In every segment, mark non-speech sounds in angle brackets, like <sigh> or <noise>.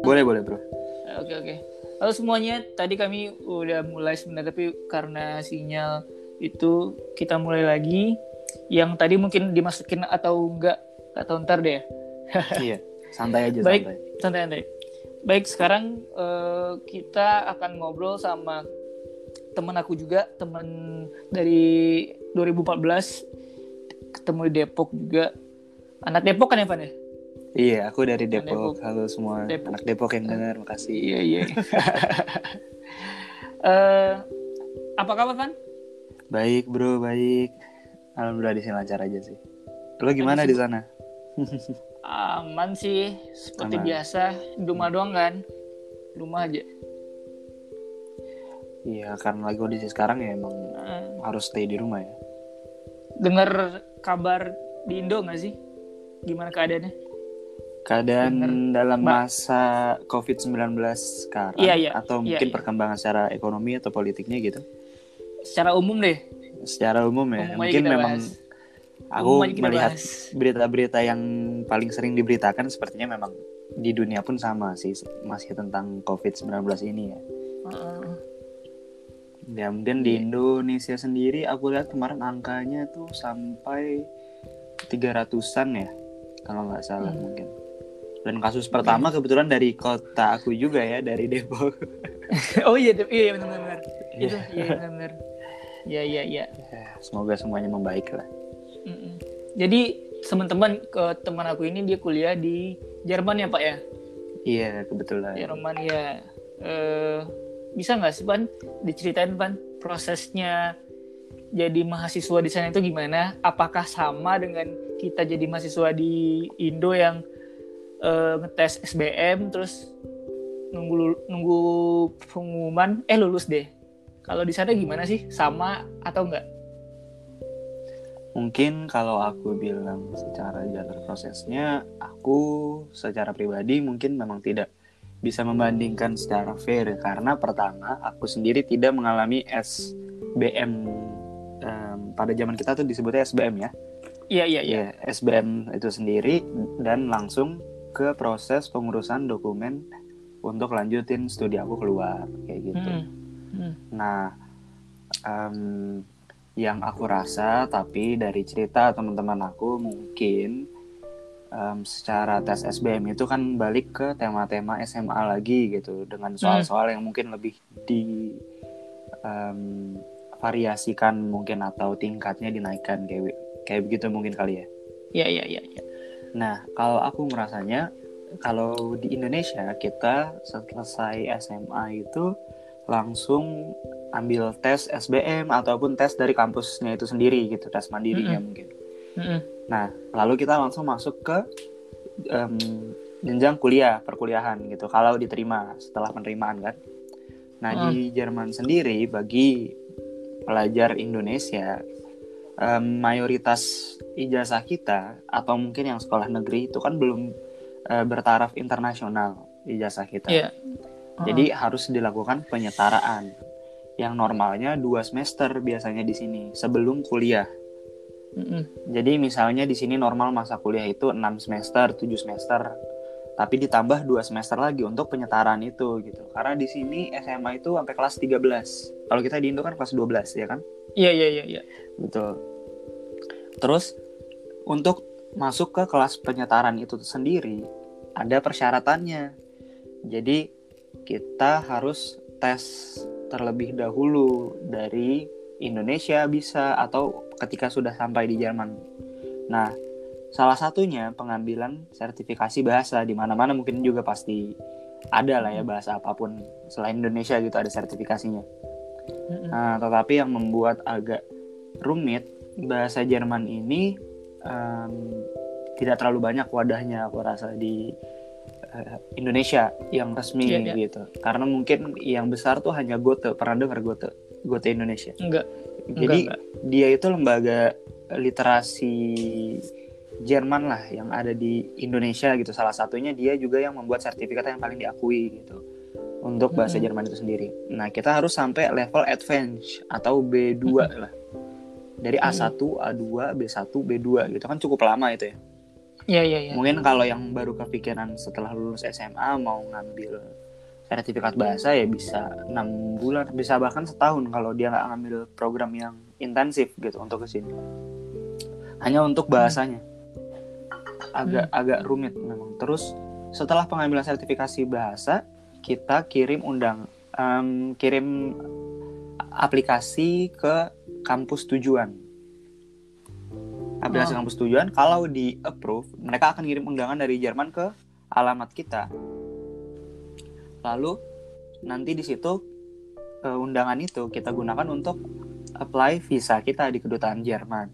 Boleh, boleh, Bro. Oke oke. Halo semuanya, tadi kami udah mulai sebenarnya tapi karena sinyal itu kita mulai lagi. Yang tadi mungkin dimasukin atau enggak atau ntar deh. <laughs> iya, santai aja Baik, santai. santai-santai. Baik, sekarang eh, kita akan ngobrol sama teman aku juga, teman dari 2014 ketemu di Depok juga. Anak Depok kan ya, Van ya? Iya, aku dari Depok. Depok. Halo semua Depok. anak Depok yang dengar, makasih. Iya, iya. <laughs> <laughs> Eh, apa kabar, Van? Baik, Bro, baik. Alhamdulillah di sini lancar aja sih. Lo gimana di sana? Aman sih, seperti Aman. biasa. Di rumah doang kan? Di Rumah aja. Iya, karena lagi kondisi sekarang ya emang Eh, harus stay di rumah ya. dengar kabar di Indo nggak sih? Gimana keadaannya? Keadaan dalam Mbak. masa COVID-19 sekarang Iya, iya. atau Iya, mungkin iya. perkembangan secara ekonomi atau politiknya gitu. Secara umum deh. Secara umum ya, Umum mungkin memang bahas. aku Umum melihat berita-berita yang paling sering diberitakan sepertinya memang di dunia pun sama sih masih tentang COVID-19 ini ya. Heeh. Ya mungkin di Indonesia sendiri aku lihat kemarin angkanya tuh sampai 300-an ya kalau nggak salah Hmm. mungkin. Dan kasus pertama kebetulan dari kota aku juga ya dari Depok. <laughs> oh iya, Dep. iya, iya benar-benar. Itu, iya benar-benar. Iya, iya, iya. Ya, Semoga semuanya membaik lah. Mm-mm. Jadi teman-teman ke teman aku ini dia kuliah di Jerman ya Pak ya? Iya kebetulan. Jerman ya. Eh, bisa nggak sih Pan diceritain Pan prosesnya jadi mahasiswa di sana itu gimana? Apakah sama dengan kita jadi mahasiswa di Indo yang eh, ngetes SBM terus nunggu nunggu pengumuman eh lulus deh. Kalau di sana gimana sih? Sama atau enggak? Mungkin kalau aku bilang secara jalur prosesnya, aku secara pribadi mungkin memang tidak bisa membandingkan secara fair karena pertama aku sendiri tidak mengalami SBM em, pada zaman kita tuh disebutnya SBM ya. Iya iya iya. Ya, SBM itu sendiri dan langsung ke proses pengurusan dokumen untuk lanjutin studi aku keluar kayak gitu. Hmm. Hmm. Nah, em, yang aku rasa, tapi dari cerita teman-teman aku mungkin em, secara tes SBM itu kan balik ke tema-tema SMA lagi gitu, dengan soal-soal yang mungkin lebih di em, variasikan mungkin atau tingkatnya dinaikkan kayak kayak begitu mungkin kali ya. Iya iya iya. iya. Nah, kalau aku merasanya kalau di Indonesia kita selesai SMA itu langsung ambil tes SBM ataupun tes dari kampusnya itu sendiri gitu, tes mandirinya Mm-mm. mungkin. Mm-mm. Nah, lalu kita langsung masuk ke em, jenjang kuliah, perkuliahan gitu. Kalau diterima setelah penerimaan kan. Nah, di Jerman sendiri bagi pelajar Indonesia em, mayoritas ijazah kita atau mungkin yang sekolah negeri itu kan belum eh, bertaraf internasional ijazah kita. Iya. Jadi harus dilakukan penyetaraan yang normalnya dua semester biasanya di sini sebelum kuliah. Mm-mm. Jadi misalnya di sini normal masa kuliah itu 6 semester, 7 semester. Tapi ditambah 2 semester lagi untuk penyetaraan itu gitu. Karena di sini SMA itu sampai kelas 13. Kalau kita di Indo kan kelas 12 ya kan? Iya iya iya iya. Betul. Terus untuk masuk ke kelas penyetaraan itu sendiri ada persyaratannya. Jadi kita harus tes terlebih dahulu dari Indonesia bisa atau ketika sudah sampai di Jerman. Nah, salah satunya pengambilan sertifikasi bahasa di mana-mana mungkin juga pasti ada lah ya bahasa apa pun selain Indonesia gitu ada sertifikasinya. Mm-mm. Nah, tetapi yang membuat agak rumit bahasa Jerman ini em, tidak terlalu banyak wadahnya aku rasa di eh, Indonesia yang resmi Iya, iya. gitu. Karena mungkin yang besar tuh hanya Goethe. Pernah dengar Goethe? Goethe Indonesia. Enggak. Jadi enggak. dia itu lembaga literasi Jerman lah yang ada di Indonesia gitu. Salah satunya dia juga yang membuat sertifikat yang paling diakui gitu untuk bahasa Mm-mm. Jerman itu sendiri. Nah, kita harus sampai level advance atau B2 <laughs> lah. Dari A1, A2, B1, B2 gitu kan cukup lama itu ya. Iya iya iya. Mungkin kalau yang baru kepikiran setelah lulus SMA mau ngambil sertifikat bahasa ya bisa enam bulan, bisa bahkan setahun kalau dia nggak ngambil program yang intensif gitu untuk ke sini. Hanya untuk bahasanya. Agak agak rumit memang. Terus setelah pengambilan sertifikasi bahasa, kita kirim undang em, kirim aplikasi ke kampus tujuan. Aplikasi Oh. kampus tujuan kalau di approve, mereka akan kirim undangan dari Jerman ke alamat kita. Lalu nanti di situ eh, undangan itu kita gunakan untuk apply visa kita di kedutaan Jerman.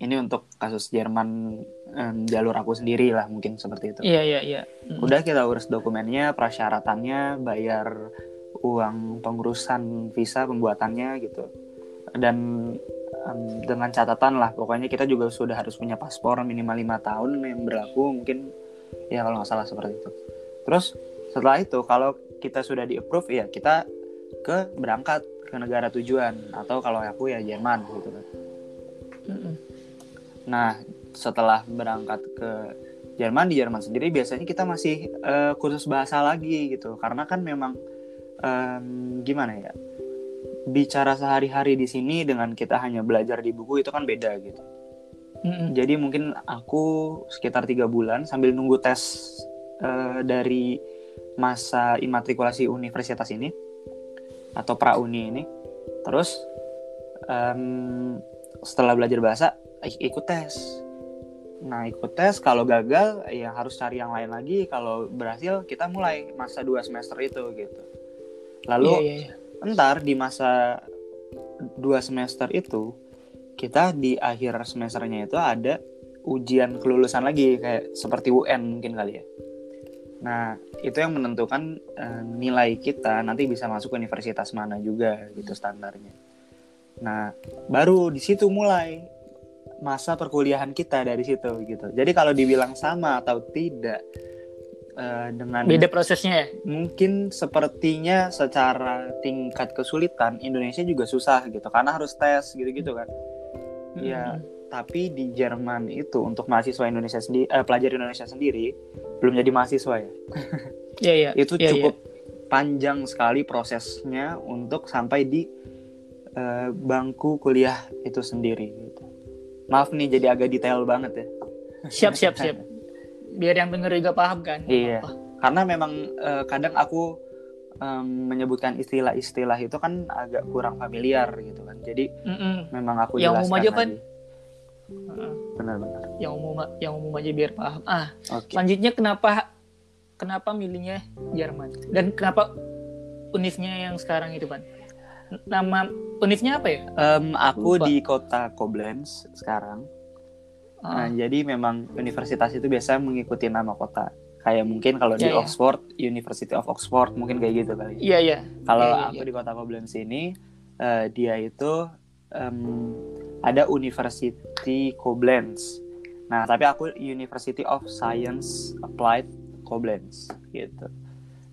Ini untuk kasus Jerman em, jalur aku sendiri lah mungkin seperti itu. Iya iya iya. Mm. Udah kita urus dokumennya, persyaratannya, bayar uang pengurusan visa pembuatannya gitu. Dan em, dengan catatan lah, pokoknya kita juga sudah harus punya paspor minimal lima tahun yang berlaku mungkin ya kalau nggak salah seperti itu. Terus setelah itu kalau kita sudah di approve ya kita ke berangkat ke negara tujuan atau kalau aku ya Jerman gitu kan. Nah, setelah berangkat ke Jerman di Jerman sendiri biasanya kita masih eh, kursus bahasa lagi gitu karena kan memang em, gimana ya bicara sehari-hari di sini dengan kita hanya belajar di buku itu kan beda gitu. Mm-mm. Jadi mungkin aku sekitar tiga bulan sambil nunggu tes eh, dari masa imatrikulasi universitas ini atau pra uni ini. Terus em, setelah belajar bahasa ik- ikut tes. Nah ikut tes kalau gagal ya harus cari yang lain lagi. Kalau berhasil kita mulai masa dua semester itu gitu. Lalu Iya iya iya. Ntar di masa dua semester itu kita di akhir semesternya itu ada ujian kelulusan lagi kayak seperti UN mungkin kali ya. Nah itu yang menentukan eh, nilai kita nanti bisa masuk universitas mana juga gitu standarnya. Nah baru di situ mulai masa perkuliahan kita dari situ gitu. Jadi kalau dibilang sama atau tidak eh, dengan Beda prosesnya ya. mungkin sepertinya secara tingkat kesulitan Indonesia juga susah gitu karena harus tes gitu-gitu kan. Ya, Mm-mm. tapi di Jerman itu untuk mahasiswa Indonesia sendiri eh, pelajar Indonesia sendiri belum jadi mahasiswa ya. <laughs> Iya iya. Itu Iya, cukup panjang sekali prosesnya untuk sampai di eh, bangku kuliah itu sendiri gitu. Maaf nih jadi agak detail banget ya. Siap siap siap. <laughs> Biar yang denger juga paham kan. Iya. Apa. karena memang eh, kadang aku em, menyebutkan istilah-istilah itu kan agak kurang familiar gitu kan jadi Mm-mm. memang aku Yang umum aja. Heeh. benar-benar Yang umum yang umum aja biar paham. Ah, oke selanjutnya kenapa kenapa milihnya Jerman dan kenapa univnya yang sekarang itu pan? Nama univnya apa ya? Em, aku Lupa. di kota Koblenz sekarang nah, Ah, jadi memang universitas itu biasa mengikuti nama kota kayak mungkin kalau di Iya, iya. Oxford University of Oxford mungkin kayak gitu kali iya iya. Kalau Iya, iya, aku iya. di kota Koblenz ini, eh, dia itu em, ada University Koblenz. Nah, tapi aku University of Science Applied Koblenz gitu.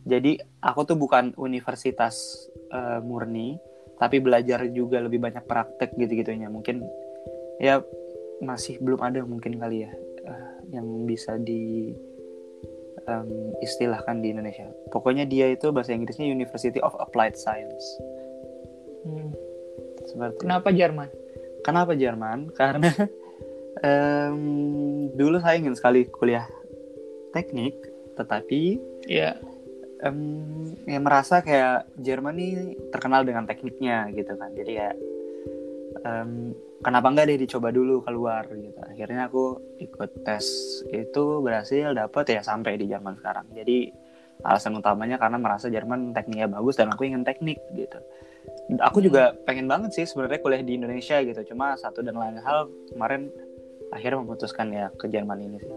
Jadi aku tuh bukan universitas eh, murni, tapi belajar juga lebih banyak praktek gitu-gitunya. Mungkin ya masih belum ada mungkin kali ya eh, yang bisa di em, istilahkan di Indonesia. Pokoknya dia itu bahasa Inggrisnya University of Applied Science. Hmm. Seperti Kenapa Jerman? Kenapa Jerman? <laughs> Karena em, dulu saya ingin sekali kuliah teknik, tetapi Iya. em, ya merasa kayak Jerman nih terkenal dengan tekniknya gitu kan. Jadi ya em, kenapa enggak deh dicoba dulu keluar gitu. Akhirnya aku ikut tes itu berhasil dapet ya sampai di Jerman sekarang. Jadi alasan utamanya karena merasa Jerman tekniknya bagus dan aku ingin teknik gitu. Aku juga pengen banget sih sebenarnya kuliah di Indonesia gitu. Cuma satu dan lain hal kemarin akhirnya memutuskan ya ke Jerman ini sih.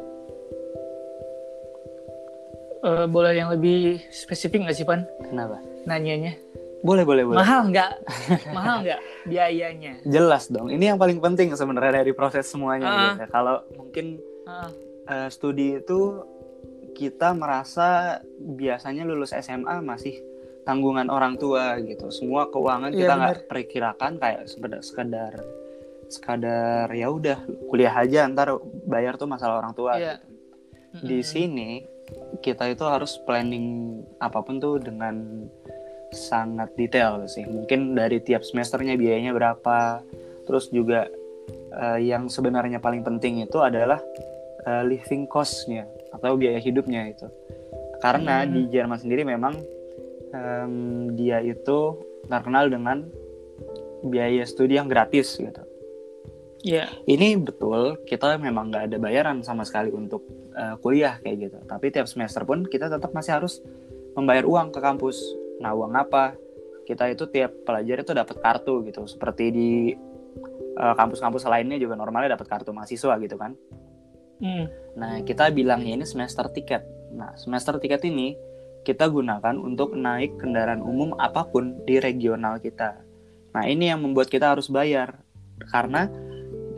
Eh, boleh yang lebih spesifik nggak sih pan? Kenapa? Nanyanya. Boleh boleh boleh. Mahal nggak? Mahal nggak biayanya? Jelas dong. Ini yang paling penting sebenarnya dari proses semuanya. Ah. gitu. Kalau mungkin Ah, eh, studi itu kita merasa biasanya lulus SMA masih tanggungan orang tua gitu. Semua keuangan Iya, kita nggak perkirakan kayak sekedar sekedar sekadar ya udah kuliah aja ntar bayar tuh masalah orang tua. Iya. gitu. di Mm-mm. sini kita itu harus planning apa pun tuh dengan sangat detail sih. Mungkin dari tiap semesternya biayanya berapa. Terus juga eh, yang sebenarnya paling penting itu adalah eh, living cost-nya atau biaya hidupnya itu. Karena Hmm. di Jerman sendiri memang em, dia itu terkenal dengan biaya studi yang gratis gitu. Iya. Ini betul, kita memang nggak ada bayaran sama sekali untuk uh, kuliah kayak gitu. Tapi tiap semester pun kita tetap masih harus membayar uang ke kampus. Nah, uang apa? Kita itu tiap pelajar itu dapat kartu gitu. Seperti di uh, kampus-kampus lainnya juga normalnya dapat kartu mahasiswa gitu kan. Hmm. Nah, kita bilangnya ini semester tiket. Nah, semester tiket ini kita gunakan untuk naik kendaraan umum apa pun di regional kita. Nah, ini yang membuat kita harus bayar karena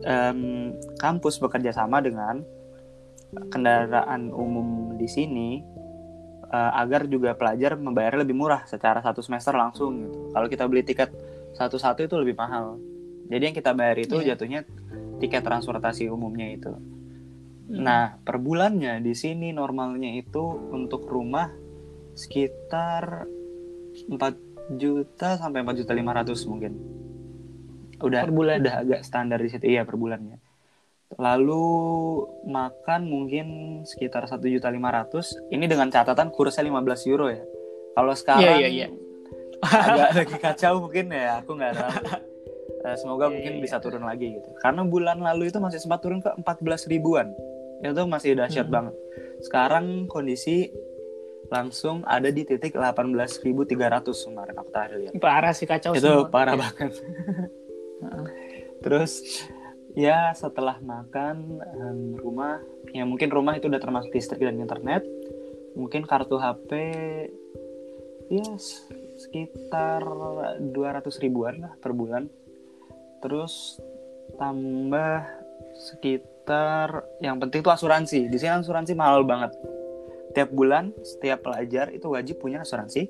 em, kampus bekerja sama dengan kendaraan umum di sini eh, agar juga pelajar membayar lebih murah secara satu semester langsung gitu. Kalau kita beli tiket satu-satu itu lebih mahal. Jadi yang kita bayar itu Iya. jatuhnya tiket transportasi umumnya itu. Hmm. Nah, per bulannya di sini normalnya itu untuk rumah sekitar 4 juta sampai 4 juta 500 mungkin. Udah Per bulan? udah agak standar di situ iya per bulannya. Lalu makan mungkin sekitar 1 juta 500. Ini dengan catatan kursnya 15 euro ya. Kalau sekarang Iya, iya, iya. agak <laughs> lagi kacau mungkin ya, aku nggak tahu. Eh, semoga Iya, mungkin iya, bisa iya. turun lagi gitu. Karena bulan lalu itu masih sempat turun ke 14 ribuan. Itu masih dahsyat Hmm. banget. Sekarang kondisi langsung ada di titik 18.300 kemarin aku tadi lihat. Parah sih kacau Itu semua. parah banget. <laughs> Terus ya setelah makan em, rumah ya mungkin rumah itu udah termasuk listrik dan internet. Mungkin kartu HP ya sekitar 200 ribuan lah per bulan. Terus tambah sekitar yang penting itu asuransi. Di sini asuransi mahal banget. Tiap bulan setiap pelajar itu wajib punya asuransi.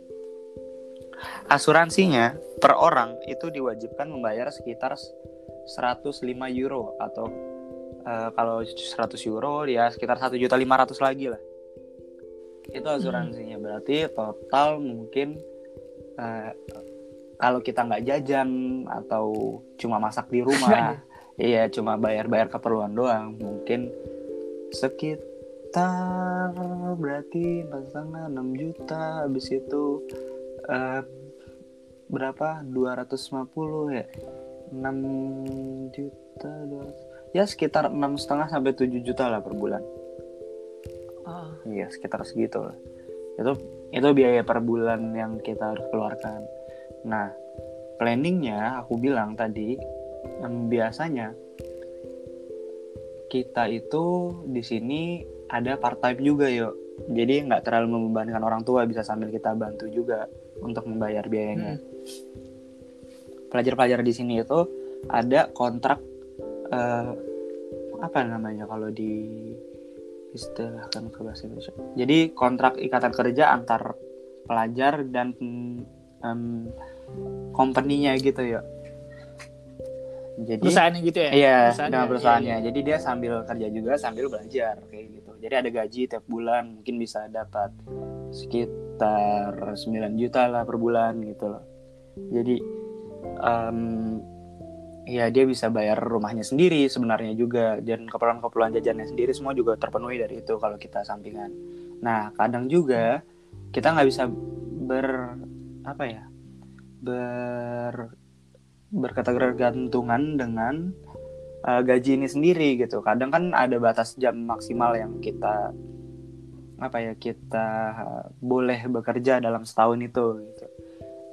Asuransinya per orang itu diwajibkan membayar sekitar 105 euro atau eh, kalau 100 euro ya sekitar 1 juta 500 lagi lah. Itu asuransinya. Berarti total mungkin eh, kalau kita nggak jajan atau cuma masak di rumah, <laughs> iya cuma bayar-bayar keperluan doang, mungkin sekitar berarti empat setengah 6 juta. Habis itu eh, berapa? 250 ya 6 juta 200. ya sekitar enam setengah sampai 7 juta lah per bulan Ah. iya sekitar segitu lah itu itu biaya per bulan yang kita harus keluarkan nah planningnya aku bilang tadi em, biasanya kita itu di sini ada part time juga yuk jadi nggak terlalu membebankan orang tua bisa sambil kita bantu juga untuk membayar biayanya Hmm. Pelajar-pelajar di sini itu ada kontrak eh, apa namanya kalau di istilahkan ke bahasa Indonesia. Jadi kontrak ikatan kerja antar pelajar dan em, company-nya gitu ya. Jadi Perusahaannya gitu ya? Iya, Perusahaannya, dengan perusahaannya. iya, iya. Jadi dia sambil kerja juga sambil belajar kayak gitu. Jadi ada gaji tiap bulan, mungkin bisa dapat sekitar 9 juta lah per bulan gitu loh. Jadi em, ya dia bisa bayar rumahnya sendiri sebenarnya juga dan keperluan-keperluan jajannya sendiri semua juga terpenuhi dari itu kalau kita sampingan. Nah, kadang juga kita nggak bisa ber apa ya? ber berketergantungan dengan uh, gaji ini sendiri gitu. Kadang kan ada batas jam maksimal yang kita apa ya kita boleh bekerja dalam setahun itu gitu.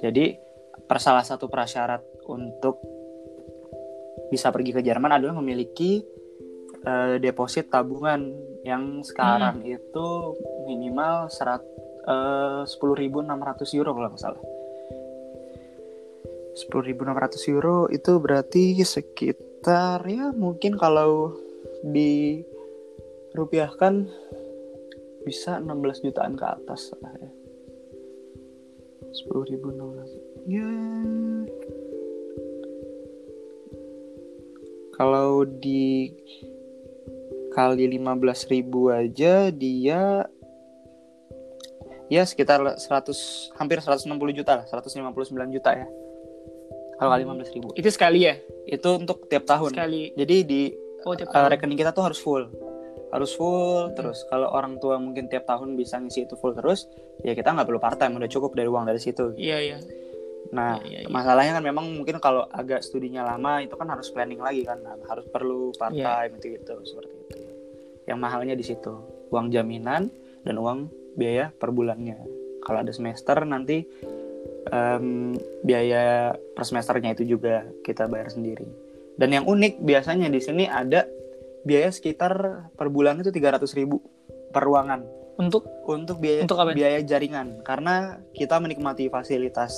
Jadi salah satu prasyarat untuk bisa pergi ke Jerman adalah memiliki uh, deposit tabungan yang sekarang itu minimal serat uh, 10.600 euro kalau nggak salah. 10.600 euro itu berarti sekitar ya mungkin kalau di rupiahkan bisa 16 jutaan ke atas lah ya. 10.600 ya kalau di kali 15.000 aja dia ya sekitar 100 hampir 160 juta lah 159 juta ya kalau kali 15.000 Itu sekali ya? itu untuk tiap tahun Sekali. jadi di Oh, tiap uh, tahun. rekening kita tuh harus full harus full terus kalau orang tua mungkin tiap tahun bisa ngisi itu full terus ya kita nggak perlu part time udah cukup dari uang dari situ Iya, iya. Nah Iya, iya, iya. masalahnya kan memang mungkin kalau agak studinya lama itu kan harus planning lagi kan. Nah, harus perlu part Iya. time itu gitu seperti itu. Yang mahalnya di situ uang jaminan dan uang biaya per bulannya. Kalau ada semester nanti em, biaya per semesternya itu juga kita bayar sendiri. Dan yang unik biasanya di sini ada biaya sekitar per bulan itu 300.000 ribu per ruangan. Untuk? Untuk biaya Untuk apa? biaya jaringan. Karena kita menikmati fasilitas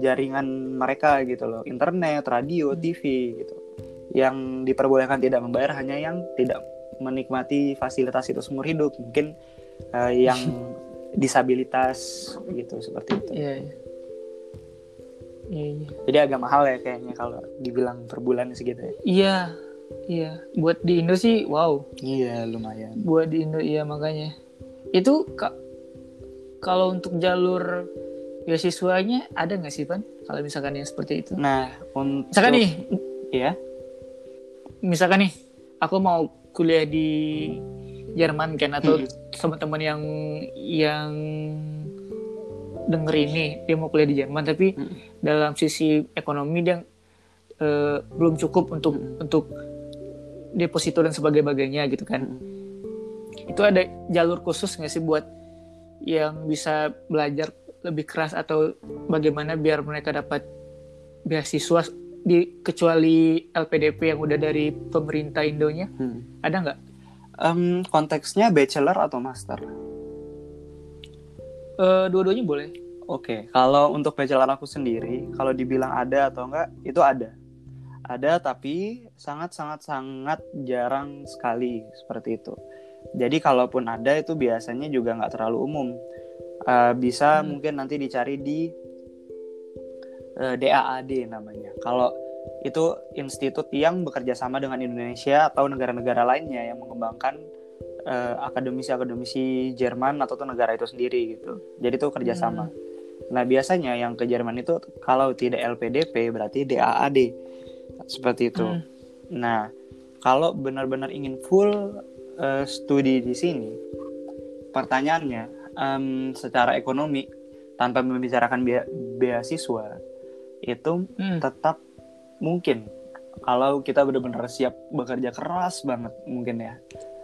jaringan mereka gitu loh internet radio TV gitu yang diperbolehkan tidak membayar hanya yang tidak menikmati fasilitas itu seumur hidup mungkin eh, yang <laughs> disabilitas gitu seperti itu Iya, iya. Iya, iya. jadi agak mahal ya kayaknya kalau dibilang per bulan segitu ya Iya, iya. Buat di Indo sih, wow. iya lumayan Buat di Indo, iya makanya. Itu ka- kalau untuk jalur beasiswanya ada nggak sih, Pan? Kalau misalkan yang seperti itu. nah untuk Misalkan nih, ya misalkan nih, aku mau kuliah di Jerman kan, atau Hmm. teman-teman yang yang denger ini dia mau kuliah di Jerman, tapi Hmm. dalam sisi ekonomi dia eh, belum cukup untuk Hmm. untuk deposito dan sebagainya gitu kan. Hmm. Itu ada jalur khusus nggak sih buat yang bisa belajar lebih keras atau bagaimana biar mereka dapat beasiswa di kecuali LPDP yang udah dari pemerintah Indonya Hmm. ada nggak? Em, konteksnya bachelor atau master Eh, dua-duanya boleh. Oke, kalau untuk bachelor aku sendiri, kalau dibilang ada atau enggak, itu ada. Ada, tapi sangat-sangat-sangat jarang sekali seperti itu. Jadi kalaupun ada itu biasanya juga nggak terlalu umum. Eh, bisa Hmm. mungkin nanti dicari di eh, DAAD namanya. Kalau itu institut yang bekerja sama dengan Indonesia atau negara-negara lainnya yang mengembangkan eh, akademisi-akademisi Jerman atau tuh negara itu sendiri gitu. Jadi itu kerjasama. Nah biasanya yang ke Jerman itu kalau tidak LPDP berarti DAAD seperti itu. Hmm. Nah kalau benar-benar ingin full eh, studi di sini, pertanyaannya em, secara ekonomi tanpa membicarakan bea- beasiswa itu Hmm. tetap mungkin kalau kita benar-benar siap bekerja keras banget mungkin ya.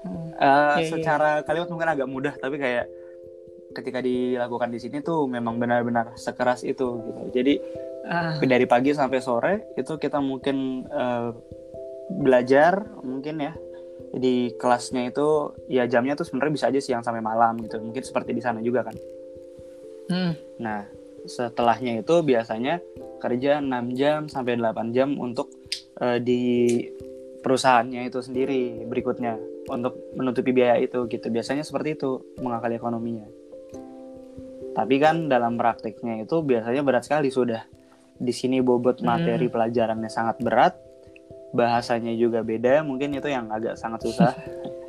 Hmm. Eh, Iya, iya. secara kalimat mungkin agak mudah tapi kayak ketika dilakukan di sini tuh memang benar-benar sekeras itu gitu. Jadi Ah, dari pagi sampai sore itu kita mungkin eh, belajar mungkin ya di kelasnya itu ya jamnya tuh sebenarnya bisa aja siang sampai malam gitu. Mungkin seperti di sana juga kan. hmm. Nah, setelahnya itu biasanya kerja 6 jam sampai 8 jam untuk eh, di perusahaannya itu sendiri berikutnya untuk menutupi biaya itu gitu. Biasanya seperti itu mengakali ekonominya. Tapi kan dalam praktiknya itu biasanya berat sekali sudah. Di sini bobot materi pelajarannya sangat berat, bahasanya juga beda, mungkin itu yang agak sangat susah.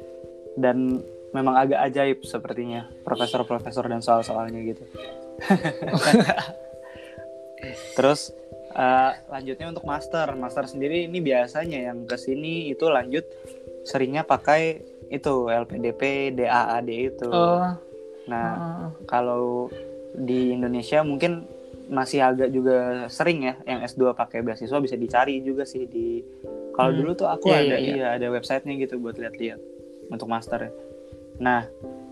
<laughs> Dan memang agak ajaib sepertinya profesor-profesor dan soal-soalnya gitu. <laughs> Terus eh, lanjutnya untuk master, master sendiri ini biasanya yang ke sini itu lanjut seringnya pakai itu LPDP, DAAD itu. Oh, Nah ah. kalau di Indonesia mungkin masih agak juga sering ya yang S2 pakai beasiswa bisa dicari juga sih di kalau Hmm. dulu tuh aku Iya, ada iya, iya. iya ada websitenya gitu buat lihat-lihat untuk master ya. Nah,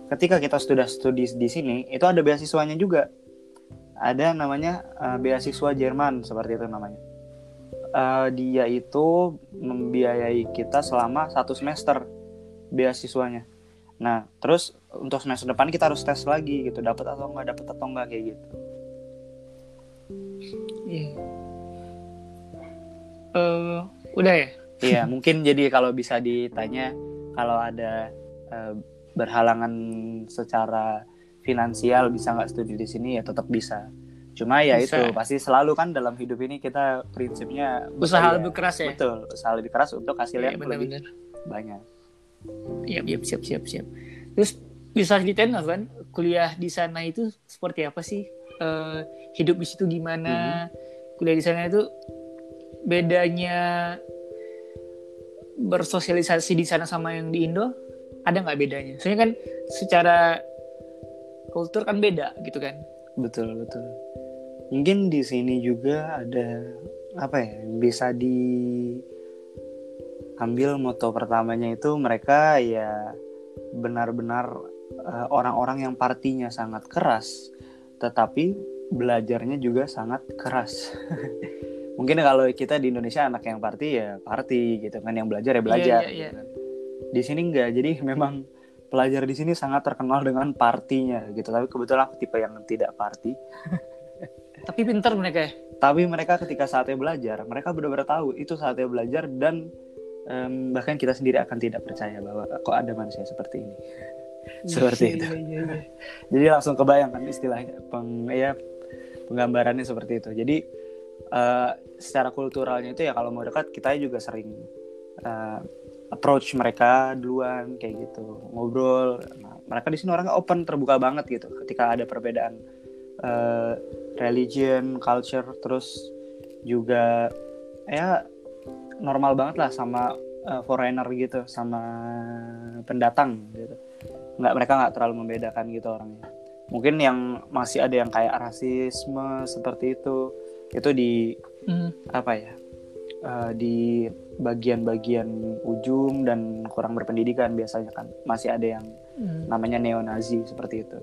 ketika kita sudah studi di sini itu ada beasiswanya juga. Ada namanya eh, beasiswa Jerman seperti itu namanya. Eh, dia itu membiayai kita selama satu semester beasiswanya. Nah, terus untuk semester depan kita harus tes lagi gitu, dapat atau enggak, dapat atau enggak kayak gitu. Iya. Eh, udah ya? Iya, mungkin jadi kalau bisa ditanya kalau ada eh, berhalangan secara finansial bisa nggak studi di sini ya tetap bisa. Cuma ya Bisa. itu pasti selalu kan dalam hidup ini kita prinsipnya Usaha lebih keras ya? Betul, usaha lebih keras untuk hasilnya Iya, lebih benar-benar. banyak. Iya, iya, siap, siap, siap. Terus bisa nggak kan kuliah di sana itu seperti apa sih? Eh, hidup di situ gimana? Kuliah di sana itu bedanya bersosialisasi di sana sama yang di Indo ada nggak bedanya? Soalnya kan secara kultur kan beda gitu kan? Betul betul. Mungkin di sini juga ada apa ya bisa diambil moto pertamanya itu mereka ya benar-benar eh, orang-orang yang partinya sangat keras, tetapi belajarnya juga sangat keras. <laughs> Mungkin kalau kita di Indonesia anak yang party ya party gitu kan, yang belajar ya belajar. Iya, iya, iya. gitu kan. Di sini enggak, jadi <laughs> memang pelajar di sini sangat terkenal dengan partinya gitu. Tapi kebetulan aku tipe yang tidak party. <laughs> Tapi pinter mereka ya. Tapi mereka ketika saatnya belajar, mereka benar-benar tahu itu saatnya belajar dan em, bahkan kita sendiri akan tidak percaya bahwa kok ada manusia seperti ini. Seperti itu. Iya, iya, iya. <laughs> Jadi langsung kebayang kan istilahnya peng, ya penggambarannya seperti itu. Jadi eh, secara kulturalnya itu ya kalau mau dekat kita juga sering eh, approach mereka duluan kayak gitu ngobrol. Nah, mereka di sini orangnya open terbuka banget gitu. Ketika ada perbedaan eh, religion, culture, terus juga ya normal banget lah sama eh, foreigner gitu, sama pendatang gitu nggak mereka nggak terlalu membedakan gitu orangnya mungkin yang masih ada yang kayak rasisme seperti itu itu di Hmm. apa ya eh, di bagian-bagian ujung dan kurang berpendidikan biasanya kan masih ada yang Hmm. namanya neonazi seperti itu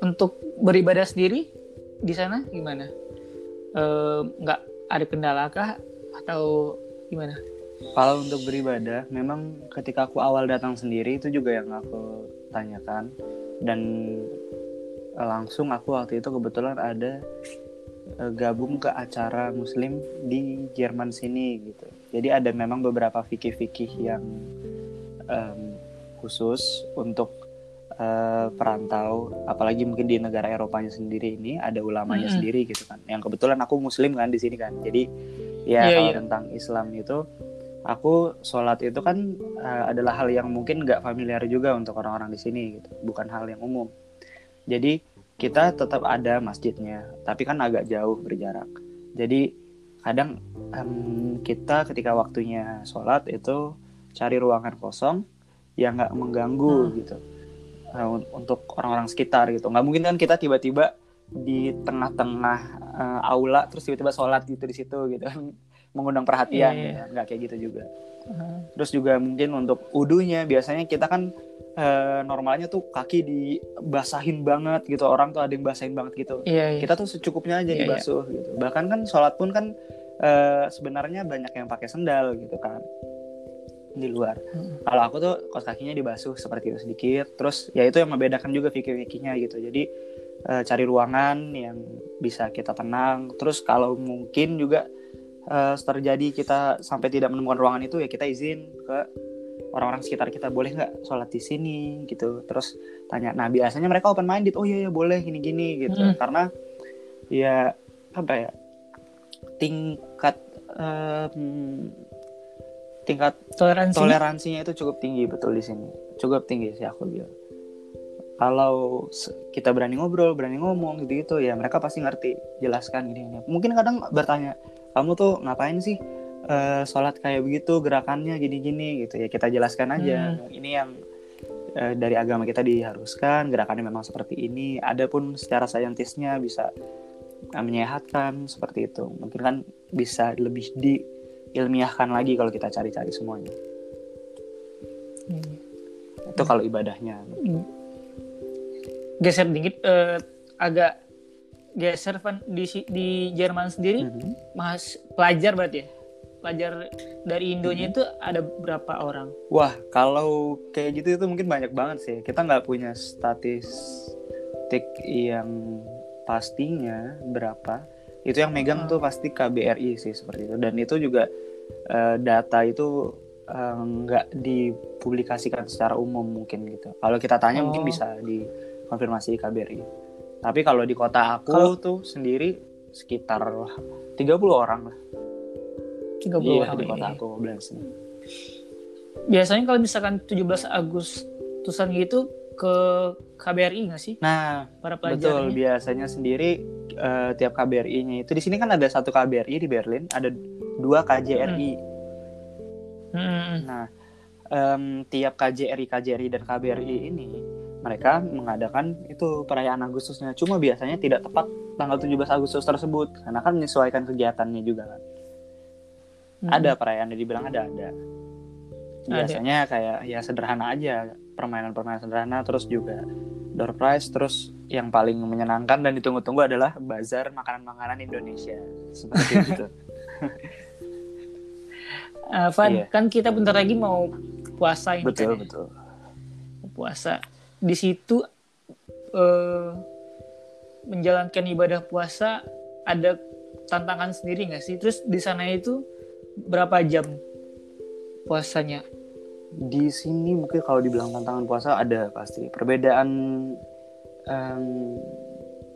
Untuk beribadah sendiri di sana gimana? Eh, Nggak ada kendala kah atau gimana? Kalau untuk beribadah memang ketika aku awal datang sendiri itu juga yang aku tanyakan. Dan eh, langsung aku waktu itu kebetulan ada eh, gabung ke acara muslim di Jerman sini gitu. Jadi ada memang beberapa fikih-fikih yang em, khusus untuk eh, perantau. Apalagi mungkin di negara Eropanya sendiri ini ada ulamanya Mm-mm. sendiri gitu kan. Yang kebetulan aku muslim kan di sini kan. Jadi ya Iya, kalau iya. tentang Islam itu aku sholat itu kan eh, adalah hal yang mungkin nggak familiar juga untuk orang-orang di sini gitu. Bukan hal yang umum. Jadi kita tetap ada masjidnya tapi kan agak jauh berjarak. Jadi kadang em, kita ketika waktunya sholat itu cari ruangan kosong yang nggak mengganggu Hmm. gitu. Un- untuk orang-orang sekitar gitu. Nggak mungkin kan kita tiba-tiba di tengah-tengah eh, aula terus tiba-tiba sholat gitu di situ gitu. kan <laughs> mengundang perhatian iya. gitu. nggak kayak gitu juga Hmm. terus juga mungkin untuk udunya biasanya kita kan eh, normalnya tuh kaki dibasahin banget gitu orang tuh ada yang basahin banget gitu Iya, iya. kita tuh secukupnya aja Iya, dibasuh gitu bahkan kan sholat pun kan eh, sebenarnya banyak yang pakai sendal gitu kan di luar Hmm. kalau aku tuh kos kakinya dibasuh seperti itu sedikit terus ya itu yang membedakan juga fikih-fikihnya gitu jadi eh, cari ruangan yang bisa kita tenang terus kalau mungkin juga eh, terjadi kita sampai tidak menemukan ruangan itu ya kita izin ke orang-orang sekitar kita boleh nggak sholat di sini gitu terus tanya nah biasanya mereka open minded oh iya ya boleh gini gini gitu Hmm. karena ya apa ya tingkat em, tingkat Toleransi. toleransinya itu cukup tinggi betul di sini cukup tinggi sih aku bilang kalau kita berani ngobrol berani ngomong gitu gitu ya mereka pasti ngerti jelaskan gini, gini. mungkin kadang bertanya kamu tuh ngapain sih eh, sholat kayak begitu gerakannya gini gini gitu. Ya kita jelaskan aja. Ini yang eh, dari agama kita diharuskan gerakannya memang seperti ini. Adapun secara saintisnya bisa eh, menyehatkan seperti itu. Mungkin kan bisa lebih diilmiahkan lagi kalau kita cari-cari semuanya. Hmm. itu kalau ibadahnya. Geser dikit eh, agak geser Van di di Jerman sendiri Mhm. mas pelajar berarti ya pelajar dari Indonya itu ada berapa orang Wah, kalau kayak gitu itu mungkin banyak banget sih. Kita nggak punya statistik yang pastinya berapa. Itu yang megang Hmm. tuh pasti KBRI sih seperti itu. Dan itu juga eh, data itu eh, nggak dipublikasikan secara umum mungkin gitu. Kalau kita tanya mungkin Oh. bisa dikonfirmasi KBRI. Tapi kalau di kota aku Kalau- tuh sendiri sekitar 30 orang lah. 30 Iya, orang di kota aku biasanya. Kalau misalkan 17 Agustusan gitu ke KBRI nggak sih? Nah, para betul. biasanya sendiri eh, tiap KBRI-nya itu. Di sini kan ada satu KBRI di Berlin, ada dua KJRI. Hmm. Nah, em, tiap KJRI, KJRI dan KBRI ini mereka mengadakan itu perayaan Agustusnya. Cuma biasanya tidak tepat tanggal 17 Agustus tersebut karena kan menyesuaikan kegiatannya juga kan. Hmm. Ada perayaan dibilang ada ada. Biasanya kayak ya sederhana aja, permainan-permainan sederhana terus juga door prize terus yang paling menyenangkan dan ditunggu-tunggu adalah bazar makanan-makanan Indonesia. Seperti itu. <laughs> Eh, Van, Iya. kan kita bentar lagi mau puasa ini betul, kan ya? betul. puasa. Di situ eh, menjalankan ibadah puasa ada tantangan sendiri nggak sih? Terus di sana itu berapa jam puasanya? Di sini mungkin kalau dibilang tantangan puasa ada pasti perbedaan em,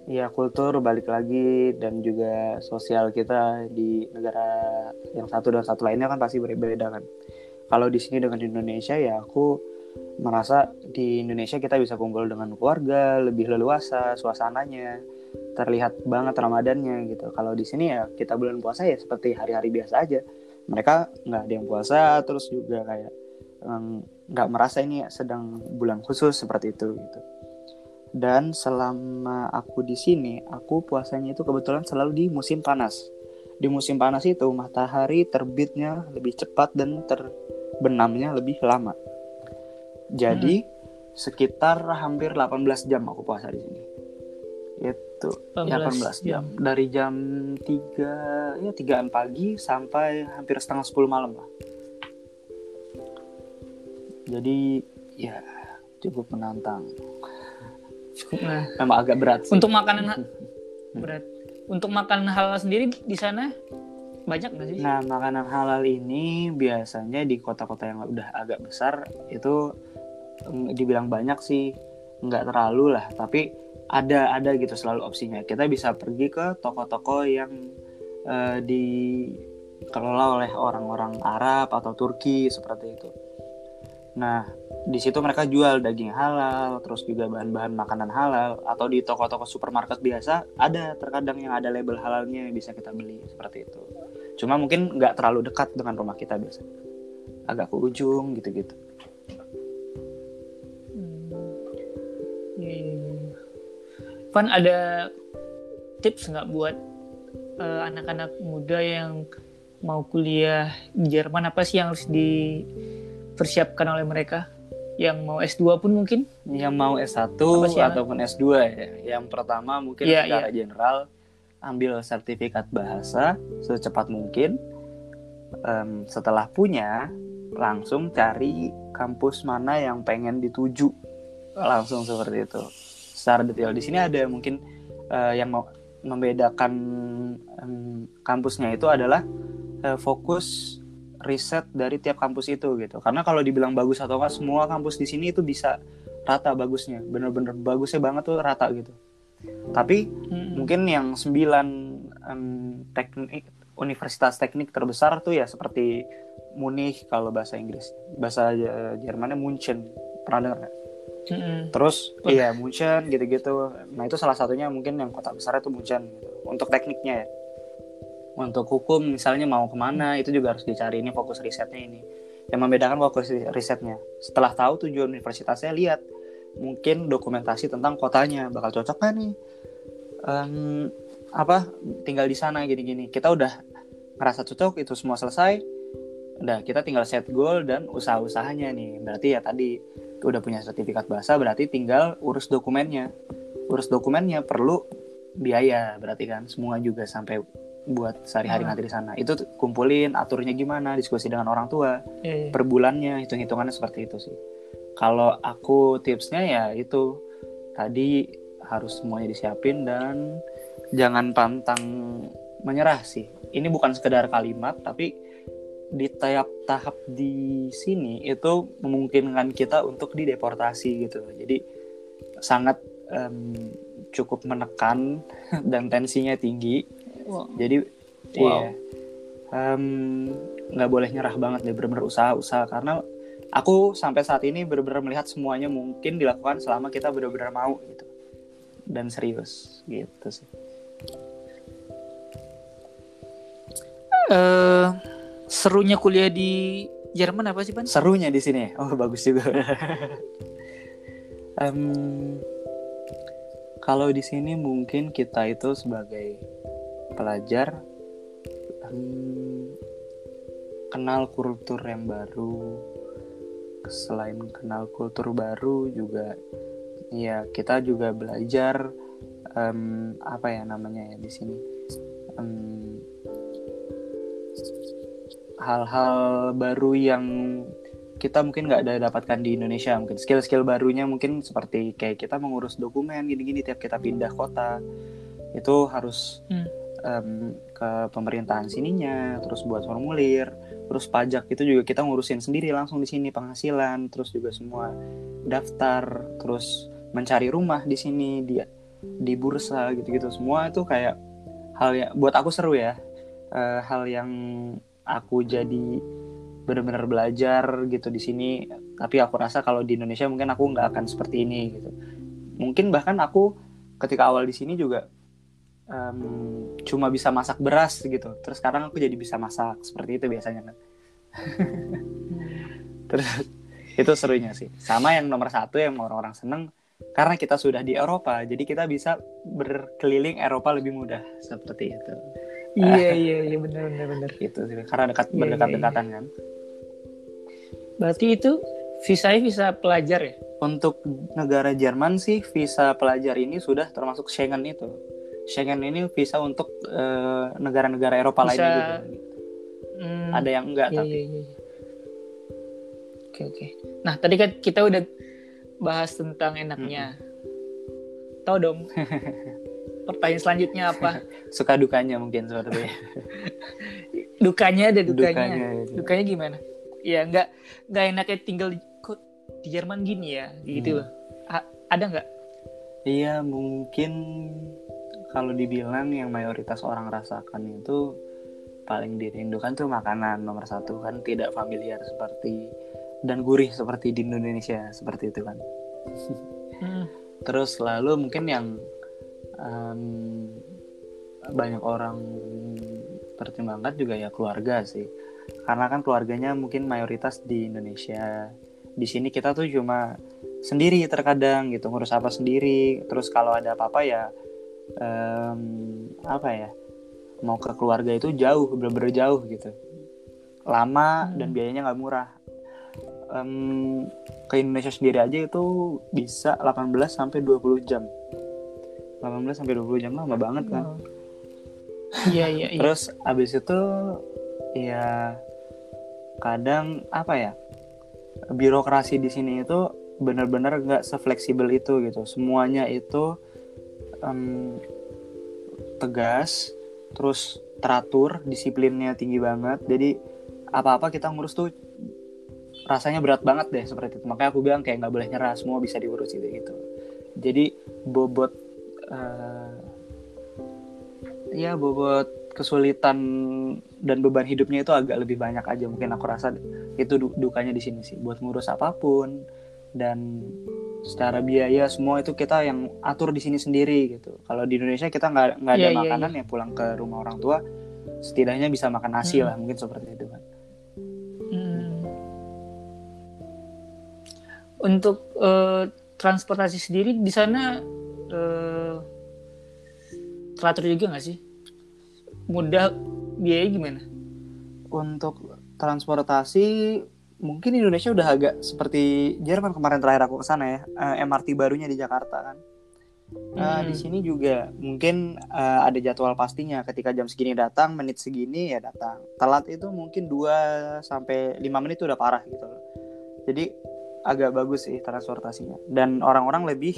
ya kultur balik lagi dan juga sosial kita di negara yang satu dan satu lainnya kan pasti berbeda kan. Kalau di sini dengan di Indonesia ya aku merasa di Indonesia kita bisa kumpul dengan keluarga lebih leluasa suasananya terlihat banget Ramadannya gitu. Kalau di sini ya kita bulan puasa ya seperti hari-hari biasa aja. Mereka nggak ada yang puasa terus juga kayak nggak merasa ini sedang bulan khusus seperti itu gitu. Dan selama aku di sini, aku puasanya itu kebetulan selalu di musim panas. Di musim panas itu matahari terbitnya lebih cepat dan terbenamnya lebih lama. Jadi sekitar hampir 18 jam aku puasa di sini. Itu 18 jam. Dari jam 3 ya 3 pagi sampai hampir setengah 10 malam lah. Jadi ya cukup menantang. Cukup nah. Memang agak berat sih. Untuk makanan <laughs> berat. Untuk makanan halal sendiri di sana banyak nggak sih? Nah, makanan halal ini biasanya di kota-kota yang udah agak besar itu dibilang banyak sih, nggak terlalu lah, tapi ada ada gitu selalu opsinya. Kita bisa pergi ke toko-toko yang eh, dikelola oleh orang-orang Arab atau Turki seperti itu. Nah, di situ mereka jual daging halal, terus juga bahan-bahan makanan halal, atau di toko-toko supermarket biasa ada terkadang yang ada label halalnya bisa kita beli seperti itu. Cuma mungkin nggak terlalu dekat dengan rumah kita biasanya, agak ke ujung gitu-gitu. Hmm. Iya, iya, iya. Van ada tips nggak buat eh, anak-anak muda yang mau kuliah di Jerman apa sih yang harus dipersiapkan oleh mereka? Yang mau S2 pun mungkin? Yang mau S1 Apa sih, Alan? ataupun S2 ya. Yang pertama mungkin Iya, secara general ambil sertifikat bahasa secepat mungkin. Em, setelah punya, langsung cari kampus mana yang pengen dituju. Langsung seperti itu. Secara detail di sini ada mungkin eh, yang mau membedakan em, kampusnya itu adalah eh, fokus riset dari tiap kampus itu gitu. Karena kalau dibilang bagus atau enggak semua kampus di sini itu bisa rata bagusnya. Bener-bener bagusnya banget tuh rata gitu. Tapi Hmm. mungkin yang sembilan em, teknik universitas teknik terbesar tuh ya seperti Munich kalau bahasa Inggris. Bahasa eh, Jermannya München. Pernah dengar nggak? Mm-mm. Terus iya Munchen gitu-gitu. Nah itu salah satunya mungkin yang kota besarnya itu Munchen gitu. Untuk tekniknya ya. Untuk hukum misalnya mau ke mana itu juga harus dicari ini fokus risetnya ini. Yang membedakan fokus risetnya. Setelah tahu tujuan universitasnya lihat mungkin dokumentasi tentang kotanya bakal cocok kan nih. Em, apa tinggal di sana gini-gini. Kita udah ngerasa cocok itu semua selesai. Udah kita tinggal set goal dan usaha-usahanya nih. Berarti ya tadi udah punya sertifikat bahasa berarti tinggal urus dokumennya urus dokumennya perlu biaya berarti kan semua juga sampai buat sehari-hari Ah. nanti di sana itu kumpulin aturnya gimana diskusi dengan orang tua Iya, iya. per bulannya hitung-hitungannya seperti itu sih kalau aku tipsnya ya itu tadi harus semuanya disiapin dan jangan pantang menyerah sih ini bukan sekedar kalimat tapi di tiap tahap di sini itu memungkinkan kita untuk dideportasi gitu. Jadi sangat em, cukup menekan <laughs> dan tensinya tinggi. Wah, jadi Wow. iya nggak boleh nyerah banget deh bener-bener usaha-usaha karena aku sampai saat ini benar-benar melihat semuanya mungkin dilakukan selama kita benar-benar mau gitu. Dan serius gitu sih. Uh, serunya kuliah di Jerman apa sih pan? Serunya di sini. Oh bagus juga. <laughs> Um, kalau di sini mungkin kita itu sebagai pelajar um, kenal kultur yang baru. Selain kenal kultur baru juga ya kita juga belajar um, apa ya namanya ya di sini? Um, hal-hal baru yang kita mungkin nggak ada dapatkan di Indonesia mungkin skill-skill barunya mungkin seperti kayak kita mengurus dokumen gini-gini tiap kita pindah kota itu harus hmm. um, ke pemerintahan sininya terus buat formulir terus pajak itu juga kita ngurusin sendiri langsung di sini penghasilan terus juga semua daftar terus mencari rumah di sini di di bursa gitu-gitu semua itu kayak hal yang buat aku seru ya uh, hal yang aku jadi benar-benar belajar gitu di sini. Tapi aku rasa kalau di Indonesia mungkin aku nggak akan seperti ini gitu. Mungkin bahkan aku ketika awal di sini juga um, cuma bisa masak beras gitu. Terus sekarang aku jadi bisa masak seperti itu biasanya kan <laughs> terus itu serunya sih. Sama yang nomor satu yang orang-orang seneng karena kita sudah di Eropa jadi kita bisa berkeliling Eropa lebih mudah seperti itu iya <laughs> iya iya benar benar benar. Itu sih karena dekat iya, berdekat dekatan iya, iya. kan? Berarti itu visa visa pelajar ya? Untuk negara Jerman sih visa pelajar ini sudah termasuk Schengen itu. Schengen ini visa untuk uh, negara-negara Eropa visa... lainnya juga. Gitu. hmm, ada yang enggak iya, tapi. iya, iya. oke oke. Nah tadi kan kita udah bahas tentang enaknya. Hmm. tahu dong <laughs> pertanyaan selanjutnya apa? <laughs> Suka dukanya mungkin seperti <laughs> dukanya ada dukanya. Dukanya, itu. dukanya gimana? Ya nggak nggak enaknya tinggal di, kok di Jerman gini ya, gitu hmm. ada nggak? Iya mungkin kalau dibilang yang mayoritas orang rasakan itu paling dirindukan tuh makanan nomor satu kan tidak familiar seperti dan gurih seperti di Indonesia seperti itu kan. Hmm. Terus lalu mungkin yang um, banyak orang pertimbangkan juga ya keluarga sih. Karena kan keluarganya mungkin mayoritas di Indonesia. Di sini kita tuh cuma sendiri terkadang gitu ngurus apa sendiri. Terus kalau ada apa-apa ya um, apa ya mau ke keluarga itu jauh bener-bener jauh gitu. Lama hmm. dan biayanya nggak murah. Um, ke Indonesia sendiri aja itu bisa 18 sampai 20 jam 18 sampai 20 jam lama banget kan. Iya iya iya. Terus abis itu ya kadang apa ya? Birokrasi di sini itu benar-benar nggak sefleksibel itu gitu. Semuanya itu um, tegas, terus teratur, disiplinnya tinggi banget. Jadi apa-apa kita ngurus tuh rasanya berat banget deh seperti itu. Makanya aku bilang kayak nggak boleh nyerah, semua bisa diurus gitu. Jadi bobot uh, ya bobot kesulitan dan beban hidupnya itu agak lebih banyak aja mungkin aku rasa itu dukanya di sini sih buat ngurus apa pun dan secara biaya semua itu kita yang atur di sini sendiri gitu kalau di Indonesia kita nggak nggak ada yeah, iya, makanan yeah, yeah. ya pulang ke rumah orang tua setidaknya bisa makan nasi hmm. lah mungkin seperti itu kan hmm. untuk uh, transportasi sendiri di sana uh, teratur juga nggak sih? Mudah biaya gimana? Untuk transportasi mungkin Indonesia udah agak seperti Jerman kemarin terakhir aku ke sana ya uh, eh, MRT barunya di Jakarta kan. Uh, hmm. Di sini juga mungkin uh, ada jadwal pastinya ketika jam segini datang menit segini ya datang. Telat itu mungkin 2 sampai 5 menit udah parah gitu Jadi agak bagus sih transportasinya dan orang-orang lebih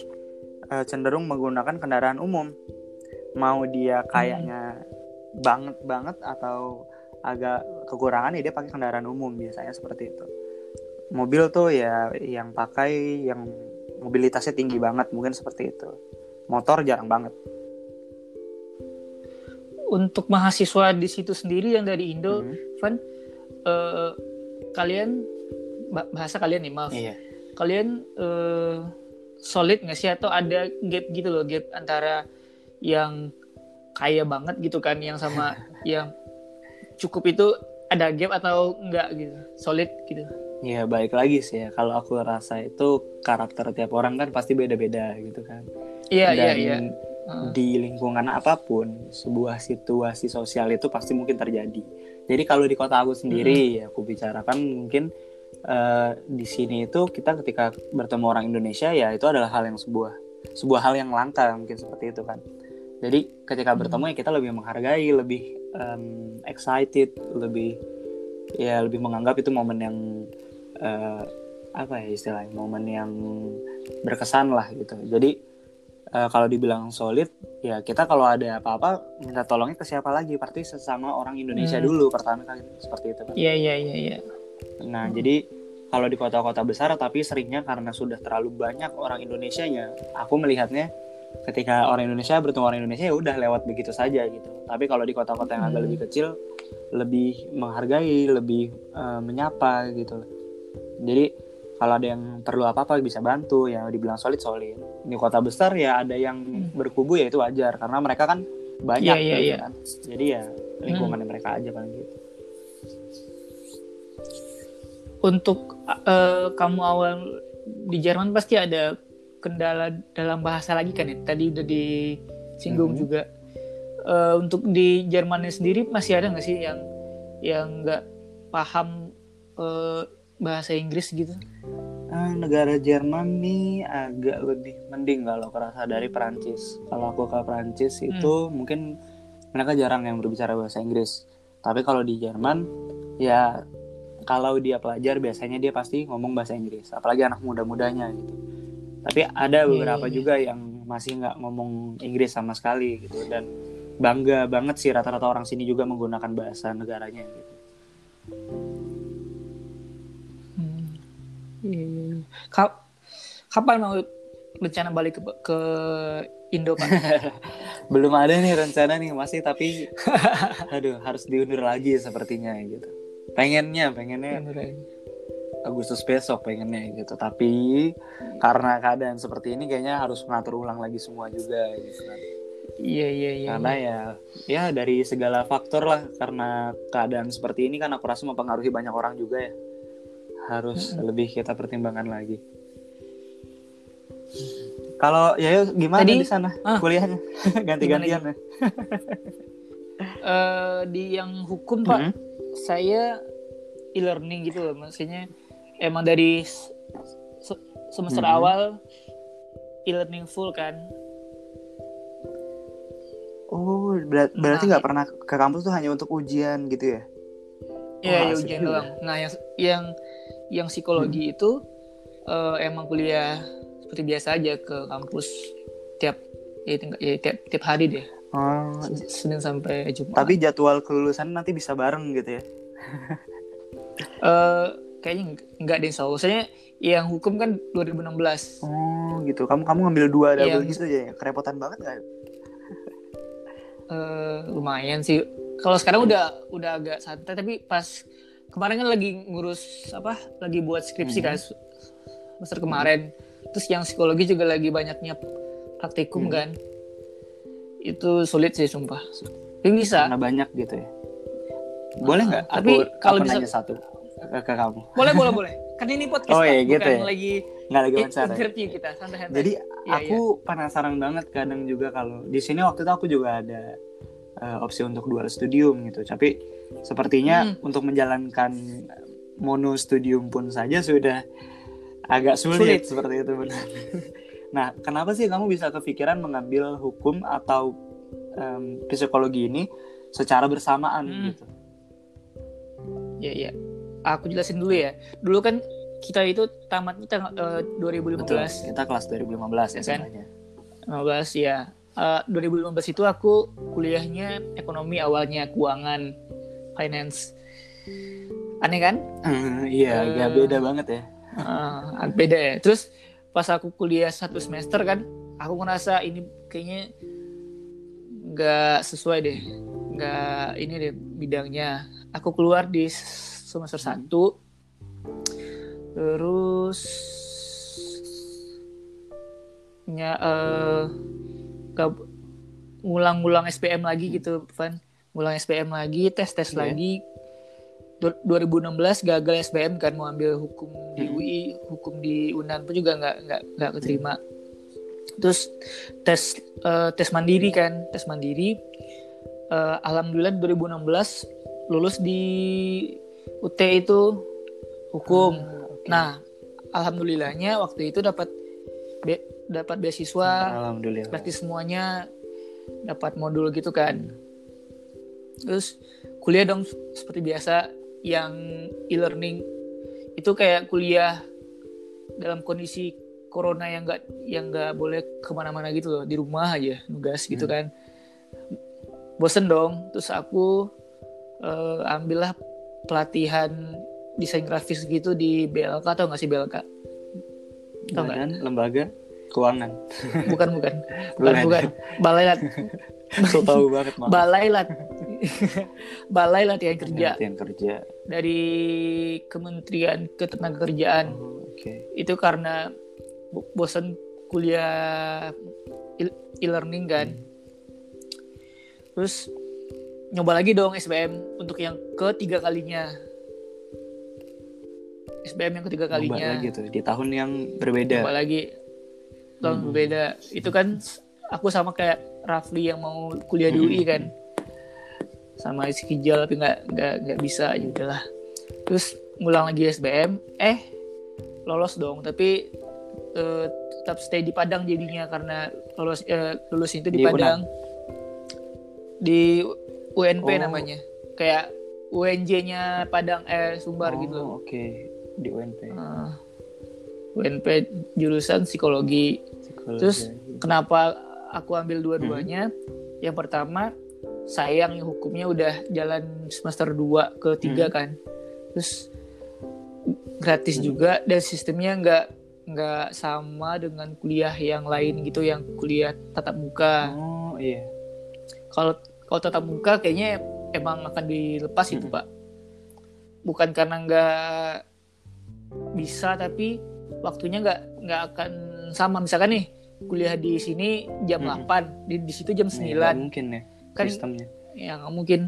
uh, cenderung menggunakan kendaraan umum mau dia kayaknya hmm. banget banget atau agak kekurangan ya dia pakai kendaraan umum biasanya seperti itu mobil tuh ya yang pakai yang mobilitasnya tinggi banget mungkin seperti itu motor jarang banget untuk mahasiswa di situ sendiri yang dari Indo hmm. Van uh, kalian ba- bahasa kalian nih maaf Iya. kalian eh, solid nggak sih atau ada gap gitu loh gap antara yang kaya banget gitu kan yang sama <laughs> yang cukup itu ada gap atau enggak gitu solid gitu Ya baik lagi sih ya. Kalau aku rasa itu karakter tiap orang kan pasti beda-beda gitu kan. iya iya iya di lingkungan apa pun sebuah situasi sosial itu pasti mungkin terjadi. Jadi kalau di kota aku sendiri ya aku bicarakan mungkin eh, di sini itu kita ketika bertemu orang Indonesia ya itu adalah hal yang sebuah sebuah hal yang langka mungkin seperti itu kan. Jadi ketika bertemu ya kita lebih menghargai, lebih em, excited, lebih ya lebih menganggap itu momen yang eh, apa ya istilahnya momen yang berkesan lah gitu. Jadi eh, kalau dibilang solid ya kita kalau ada apa-apa minta tolongnya ke siapa lagi? Pasti sesama orang Indonesia Hmm. dulu pertama kali seperti itu kan. iya iya iya iya Nah, jadi kalau di kota-kota besar tapi seringnya karena sudah terlalu banyak orang Indonesianya, aku melihatnya ketika orang Indonesia bertemu orang Indonesia ya udah lewat begitu saja gitu. Tapi kalau di kota-kota yang agak Hmm. lebih kecil lebih menghargai, lebih eh, menyapa gitu. Jadi kalau ada yang perlu apa-apa bisa bantu ya dibilang solid solid. Di kota besar ya ada yang Hmm. berkubu ya itu wajar karena mereka kan banyak Iya, iya, gitu iya. kan. Jadi ya lingkungannya mereka aja paling gitu. untuk eh, kamu awal di Jerman pasti ada kendala dalam bahasa lagi kan ya tadi udah disinggung Mhm. juga Eh, untuk di Jermannya sendiri masih ada nggak sih yang yang nggak paham eh, bahasa Inggris gitu Ah, negara Jerman nih agak lebih mending kalau kerasa dari Perancis. Kalau aku ke Perancis itu mungkin mereka jarang yang berbicara bahasa Inggris. Tapi kalau di Jerman ya kalau dia pelajar biasanya dia pasti ngomong bahasa Inggris. Apalagi anak muda-mudanya gitu. Tapi ada beberapa iya, iya. juga yang masih nggak ngomong Inggris sama sekali gitu dan bangga banget sih rata-rata orang sini juga menggunakan bahasa negaranya gitu. Hmm. Iya, iya, iya. Ka- kapan mau rencana balik ke, ke Indo pak? <laughs> belum ada nih rencana nih masih tapi <laughs> aduh harus diundur lagi sepertinya gitu pengennya pengennya Agustus besok pengennya gitu. Tapi karena keadaan seperti ini kayaknya harus mengatur ulang lagi semua juga gitu kan. Iya iya iya. karena ya ya dari segala faktor lah. Karena keadaan seperti ini kan aku rasa mempengaruhi banyak orang juga ya. Harus lebih kita pertimbangkan lagi. Kalau ya yuk, gimana Tadi- di sana? Ah. kuliahnya? <laughs> Ganti-gantian ya? <laughs> Eh, di yang hukum pak, Mhm. saya e-learning gitu loh, maksudnya emang dari se- semester Mhm. awal e-learning full kan. Oh, berat- berarti Nah. nggak pernah ke kampus tuh hanya untuk ujian gitu ya? Iya, Wah, ya asik ujian juga. doang. Nah, yang yang yang psikologi itu eh, emang kuliah seperti biasa aja ke kampus tiap ya, ya, tiap tiap hari deh. Oh, Sen- Senin sampai Jumat. tapi jadwal kelulusan nanti bisa bareng gitu ya? Eh, kayaknya enggak deh, so. Soalnya yang hukum kan 2016. Oh, gitu. Kamu kamu ngambil dua double Iya. gitu aja ya? Kerepotan banget nggak? <laughs> Eh, lumayan sih. Kalau sekarang udah udah agak santai tapi pas kemarin kan lagi ngurus apa? Lagi buat skripsi Mhm. kan se- semester kemarin. Terus yang psikologi juga lagi banyaknya praktikum Mhm. kan. Itu sulit sih sumpah. Tapi bisa. Karena banyak gitu ya. Boleh nggak? Tapi kalau bisa- nanya satu ke, ke kamu. Boleh boleh boleh. Kan ini podcast Oh, iya, gitu bukan ya. lagi Nggak lagi wawancara. ya? interview kita santai-santai. Jadi Iya, aku penasaran banget kadang juga kalau di sini waktu itu aku juga ada eh, opsi untuk dual studium gitu. Tapi sepertinya Hmm. untuk menjalankan mono studium pun saja sudah agak sulit, Sulit. seperti itu benar. <laughs> nah, kenapa sih kamu bisa kepikiran mengambil hukum atau em, psikologi ini secara bersamaan Hmm. gitu? Iya iya. Aku jelasin dulu ya. Dulu kan kita itu tamatnya tanggal eh, 2015. Betul. Kita kelas 2015 ya Kan? sebenarnya. 15 ya. Eh, 2015 itu aku kuliahnya ekonomi awalnya keuangan finance. Aneh kan? iya, Eh. agak beda banget ya. Agak beda ya. Terus pas aku kuliah satu semester kan, aku ngerasa ini kayaknya nggak sesuai deh, nggak ini deh bidangnya. Aku keluar di semester satu, terus nya eh gak- ngulang-ngulang SPM lagi gitu Van. Ngulang SPM lagi tes tes Iya. lagi. Du- 2016 gagal SPM kan mau ambil hukum di Hmm. UI hukum di Unan pun juga nggak nggak nggak keterima. Terus tes eh, tes mandiri kan tes mandiri. Eh, alhamdulillah 2016 lulus di UT itu hukum. Ah, oke. nah alhamdulillahnya waktu itu dapat be- dapat beasiswa alhamdulillah. praktis semuanya dapat modul gitu kan. Terus kuliah dong seperti biasa yang e-learning. Itu kayak kuliah dalam kondisi corona yang nggak yang nggak boleh ke mana-mana gitu loh. Di rumah aja nugas gitu Hmm. kan. Bosen dong. Terus aku eh, ambillah pelatihan desain grafis gitu di BLK atau nggak sih BLK Tau nggak? Lembaga keuangan. Bukan bukan. <laughs> Bukan Bukan. bukan balai lat so <laughs> tahu banget maaf. Balai lat <laughs> balai latihan kerja Latihan kerja. Dari Kementerian Ketenagakerjaan. Oh, oke. Itu karena bo- bosan kuliah e-learning kan. Terus nyoba lagi dong SBM untuk yang ketiga kalinya. SBM yang ketiga Coba kalinya. lagi tuh di tahun yang berbeda. Coba lagi. Tahun Hmm. berbeda. Itu kan aku sama kayak Rafli yang mau kuliah di UI kan. Sama isi hijau tapi nggak nggak nggak bisa. Ya udahlah. Terus ngulang lagi SBM eh lolos dong. Tapi eh, tetap stay di Padang jadinya karena lolos eh, lulus itu di, Di Padang. Di UNP Oh. namanya kayak UNJ-nya Padang eh Sumbar Oh, gitu loh. oke di UNP Eh, UNP jurusan psikologi Psikologi. Terus kenapa aku ambil dua-duanya? Yang pertama, sayang hukumnya udah jalan semester 2 ke 3 Hmm. kan. Terus gratis Hmm. juga dan sistemnya nggak nggak sama dengan kuliah yang lain gitu yang kuliah tatap muka. oh iya Kalau kalau tatap muka kayaknya emang akan dilepas itu, Hmm. Pak. Bukan karena nggak bisa tapi waktunya nggak nggak akan sama misalkan nih kuliah di sini jam Hmm. 8 di di situ jam Nih, 9 nggak mungkin ya kan sistemnya ya nggak mungkin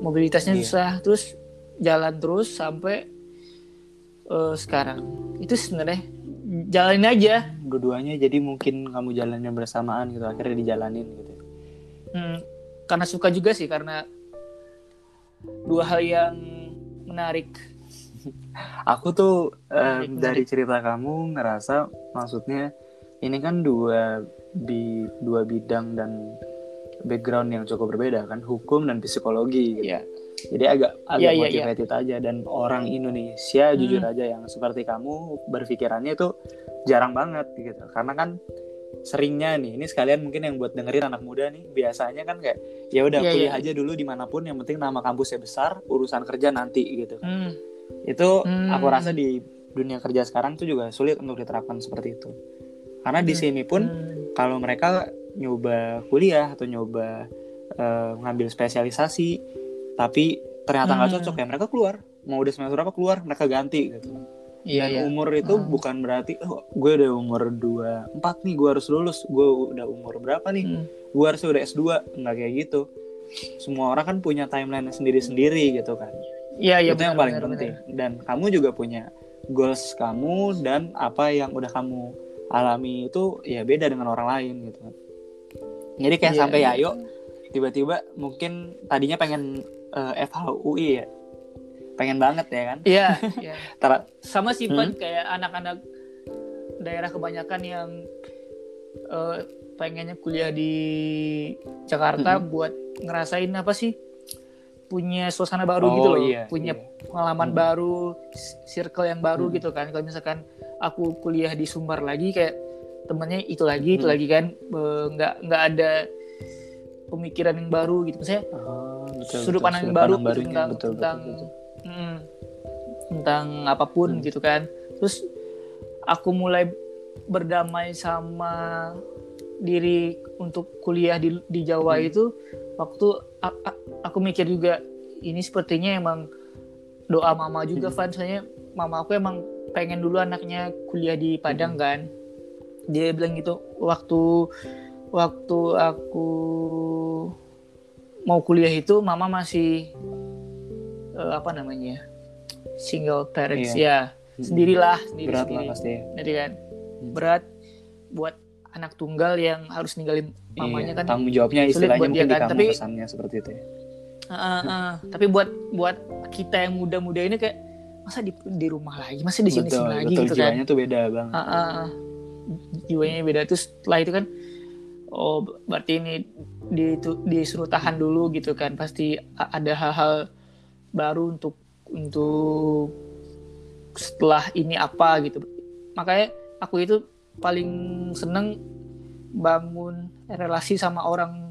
mobilitasnya Iya. susah terus jalan terus sampai eh, sekarang itu sebenarnya jalanin aja dua-duanya jadi mungkin kamu jalannya bersamaan gitu akhirnya dijalanin gitu Hmm, karena suka juga sih karena dua hal yang menarik <laughs> aku tuh eh, Menarik, dari cerita kamu ngerasa maksudnya ini kan dua bi dua bidang dan background yang cukup berbeda kan hukum dan psikologi gitu. ya jadi agak agak Iya, iya, iya. motivated aja dan orang Indonesia jujur Hmm. aja yang seperti kamu berpikirannya itu jarang banget gitu karena kan seringnya nih ini sekalian mungkin yang buat dengerin anak muda nih biasanya kan kayak ya udah Iya, kuliah iya. aja dulu di mana pun yang penting nama kampusnya besar urusan kerja nanti gitu Hmm, itu Hmm. aku rasa di dunia kerja sekarang tuh juga sulit untuk diterapkan seperti itu karena di Hmm. sini pun hmm, kalau mereka nyoba kuliah atau nyoba eh, ngambil spesialisasi tapi ternyata nggak Hmm. cocok ya mereka keluar mau udah semester berapa keluar mereka ganti gitu iya dan iya. umur itu Hmm. bukan berarti oh, gue udah umur 24 nih gue harus lulus. Gue udah umur berapa nih? Hmm, gue harus udah S2 nggak kayak gitu. Semua orang kan punya timeline sendiri-sendiri gitu kan. Iya iya itu yang benar, paling benar, penting. Benar. dan kamu juga punya goals kamu dan apa yang udah kamu alami itu ya beda dengan orang lain gitu jadi kayak Iya, sampai iya. ayo tiba-tiba mungkin tadinya pengen eh, FHUI ya pengen banget ya kan iya <laughs> iya Tara- sama sih Hmm? kayak anak-anak daerah kebanyakan yang eh, pengennya kuliah di Jakarta Hmm. buat ngerasain apa sih punya suasana baru Oh, gitu loh iya, punya iya. pengalaman Hmm. baru circle yang baru Hmm. gitu kan kalau misalkan aku kuliah di Sumbar lagi kayak temennya itu lagi itu Hmm. lagi kan nggak nggak ada pemikiran yang baru gitu misalnya Oh, betul, sudut betul. pandang yang baru barunya, tentang betul, betul, tentang betul. Mm, tentang apa pun Hmm. gitu kan terus aku mulai berdamai sama diri untuk kuliah di di Jawa Hmm. itu waktu a- a- aku mikir juga ini sepertinya emang doa mama juga Hmm. Van soalnya mama aku emang pengen dulu anaknya kuliah di Padang kan dia bilang gitu waktu waktu aku mau kuliah itu mama masih eh, apa namanya single parents ya sendirilah sendiri berat sendiri. lah pasti. Ya. jadi kan berat buat anak tunggal yang harus ninggalin mamanya Iya, kan tanggung jawabnya istilahnya mungkin dia di kan, kamu tapi- kesannya seperti itu ya. Ah, ah, ah. tapi buat buat kita yang muda-muda ini kayak masa di di rumah lagi? Masa di sini betul sini lagi? betul. Gitu kan? Jiwanya tuh beda banget. Ah, ah, ah. jiwanya beda. Terus setelah itu kan oh berarti ini di, disuruh tahan dulu gitu kan? Pasti ada hal-hal baru untuk untuk setelah ini apa gitu. Makanya aku itu paling seneng bangun relasi sama orang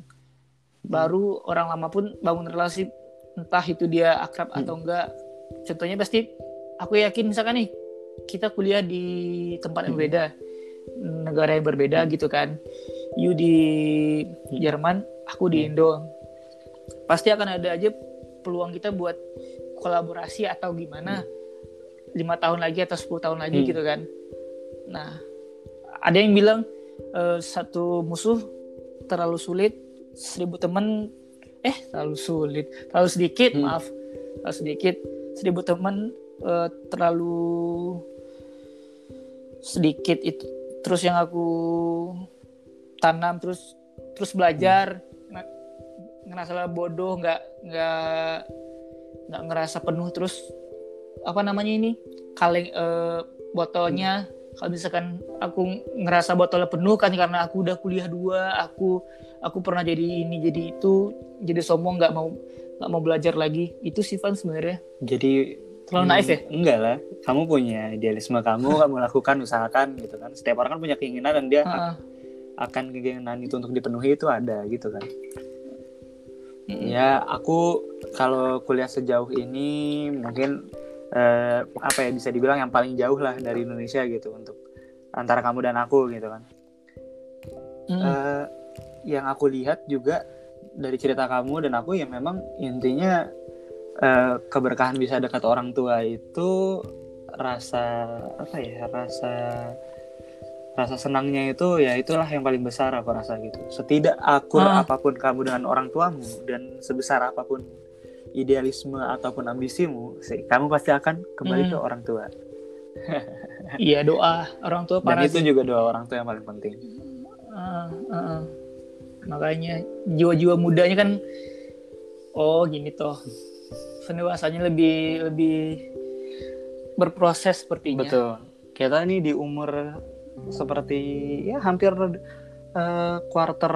baru orang lama pun bangun relasi entah itu dia akrab atau enggak. Contohnya pasti aku yakin misalkan nih kita kuliah di tempat yang berbeda negara yang berbeda gitu kan. You di Jerman aku di Indo. Pasti akan ada aja peluang kita buat kolaborasi atau gimana lima tahun lagi atau 10 tahun lagi Hmm. gitu kan nah ada yang bilang eh, satu musuh terlalu sulit seribu teman eh terlalu sulit terlalu sedikit Hmm. maaf terlalu sedikit seribu teman eh, terlalu sedikit itu terus yang aku tanam terus terus belajar nge- ngerasa bodoh nggak nggak nggak ngerasa penuh. Terus apa namanya ini? Kaleng eh, botolnya. Kalau misalkan aku ngerasa botolnya penuh kan karena aku udah kuliah dua aku aku pernah jadi ini jadi itu jadi sombong nggak mau nggak mau belajar lagi. Itu sih Van sebenarnya. Jadi terlalu naif ya? Hmm, enggak lah. Kamu punya idealisme kamu <laughs> kamu lakukan usahakan gitu kan. Setiap orang kan punya keinginan dan dia Heeh. akan keinginan itu untuk dipenuhi itu ada gitu kan. Ya aku kalau kuliah sejauh ini mungkin eh, apa ya bisa dibilang yang paling jauh lah dari Indonesia gitu untuk antara kamu dan aku gitu kan Mm-mm. Eh, yang aku lihat juga dari cerita kamu dan aku ya memang intinya eh, keberkahan bisa dekat orang tua itu rasa apa ya rasa rasa senangnya itu ya itulah yang paling besar aku rasa gitu setidak akur Ah. apa pun kamu dengan orang tuamu dan sebesar apa pun idealisme ataupun ambisimu sih kamu pasti akan kembali Hmm. ke orang tua <laughs> iya doa orang tua dan parah itu juga doa orang tua yang paling penting Ah, ah, ah. makanya jiwa-jiwa mudanya kan oh gini toh pendewasanya lebih lebih berproses sepertinya Betul. Kita nih di umur seperti ya hampir eh, quarter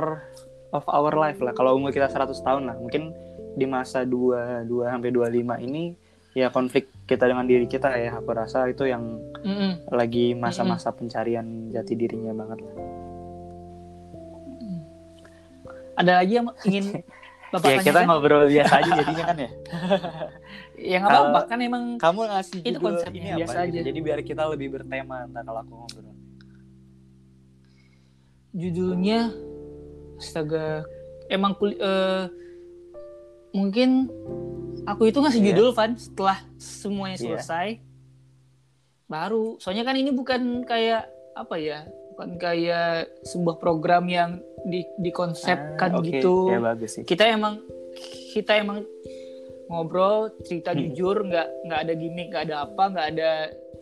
of our life lah. Kalau umur kita 100 tahun lah. Mungkin di masa 22 sampai 25 ini ya konflik kita dengan diri kita ya aku rasa itu yang Mm-mm. lagi masa-masa pencarian jati dirinya banget lah. ada lagi yang ingin <laughs> bapak Ya kita tanyakan ngobrol biasa aja jadinya kan ya. <laughs> yang apa Kalau- apa kan emang Kamu ngasih Itu konsepnya ini apa biasa gitu. aja. Jadi biar kita lebih bertema entah kalau aku ngobrol. Judulnya astaga emang kul- eh, mungkin aku itu ngasih Iya. judul Van setelah semuanya Iya. selesai baru soalnya kan ini bukan kayak apa ya bukan kayak sebuah program yang di dikonsepkan Ah, oke. gitu Ya bagus sih. kita emang kita emang ngobrol cerita Hmm. jujur nggak nggak ada gimmick nggak ada apa nggak ada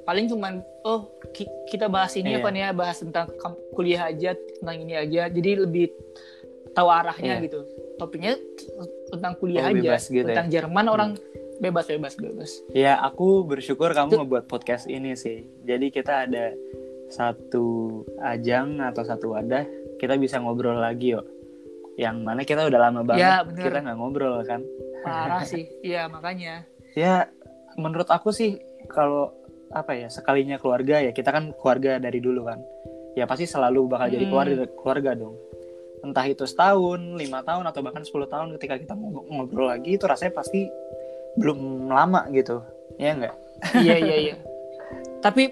paling cuman oh ki- kita bahas ini Iya. apa nih ya bahas tentang kuliah aja tentang ini aja jadi lebih tahu arahnya Iya. gitu topiknya tentang kuliah Oh, aja gitu ya? tentang Jerman orang bebas bebas bebas Ya, aku bersyukur kamu Itu- ngebuat podcast ini sih. Jadi kita ada satu ajang atau satu wadah, kita bisa ngobrol lagi, yo. Yang mana kita udah lama banget Ya, bener. kita nggak ngobrol kan. parah <laughs> sih iya makanya Ya, menurut aku sih kalau apa ya sekalinya keluarga ya kita kan keluarga dari dulu kan. Ya pasti selalu bakal jadi Hmm. keluarga keluarga dong. Entah itu setahun, lima tahun atau bahkan 10 tahun ketika kita ngob- ngobrol lagi itu rasanya pasti belum lama gitu. Ya enggak? iya iya iya <laughs> tapi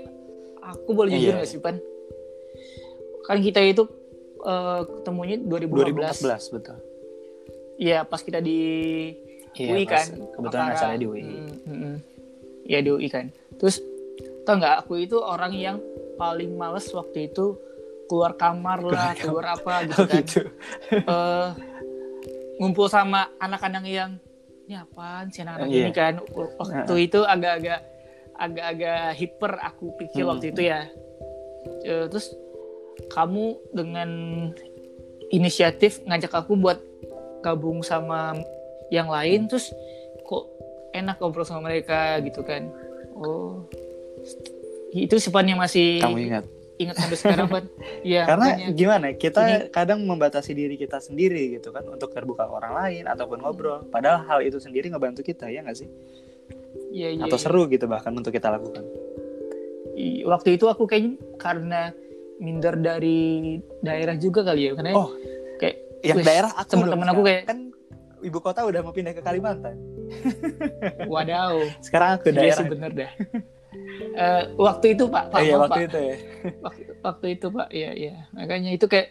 aku boleh jujur Iya. nggak sih pan kan kita itu eh, ketemunya 2015 2014 betul. Iya pas kita di Iya, UI kan Kebetulan acaranya di UI. Mm, mm, mm. Iya di UI kan terus tau nggak aku itu orang yang paling males waktu itu keluar kamar lah keluar apa gitu kan. gitu. Eh, ngumpul sama anak-anak yang ini apaan sih anak-anak Iya. ini kan? Waktu itu agak-agak agak-agak hiper aku pikir Hmm. waktu itu ya. Eh, terus kamu dengan inisiatif ngajak aku buat gabung sama yang lain terus kok enak ngobrol sama mereka gitu kan. Oh itu sifatnya masih Kamu ingat? ingat sampai sekarang kan <laughs> ya Karena makanya. gimana? Kita Ini- kadang membatasi diri kita sendiri gitu kan untuk terbuka ke orang lain ataupun ngobrol. Padahal hal itu sendiri ngebantu kita ya nggak sih? Iya, iya, Atau iya. seru gitu bahkan untuk kita lakukan. Waktu itu aku kayaknya karena minder dari daerah juga kali ya karena Oh, kayak Yang wih, daerah aku teman-teman aku kayak kan ibu kota udah mau pindah ke Kalimantan. wadaw <laughs> Sekarang aku iya daerah. sih bener dah <laughs> Eh, waktu itu pak pak Eh, iya waktu Pak. itu ya. waktu, waktu itu pak iya iya makanya itu kayak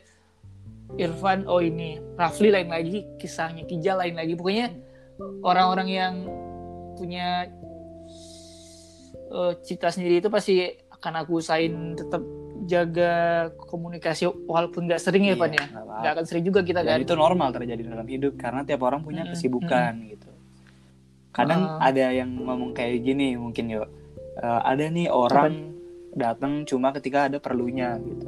Irfan oh ini Rafli lain lagi kisahnya Kijal lain lagi pokoknya orang-orang yang punya eh, cita sendiri itu pasti akan aku usahain tetap jaga komunikasi walaupun nggak sering ya Iya, Pan ya nggak akan sering juga kita Dan kan itu normal terjadi dalam hidup karena tiap orang punya Mm-mm, kesibukan gitu. Kadang Ah. ada yang ngomong kayak gini mungkin yuk. Eh, ada nih orang datang cuma ketika ada perlunya gitu.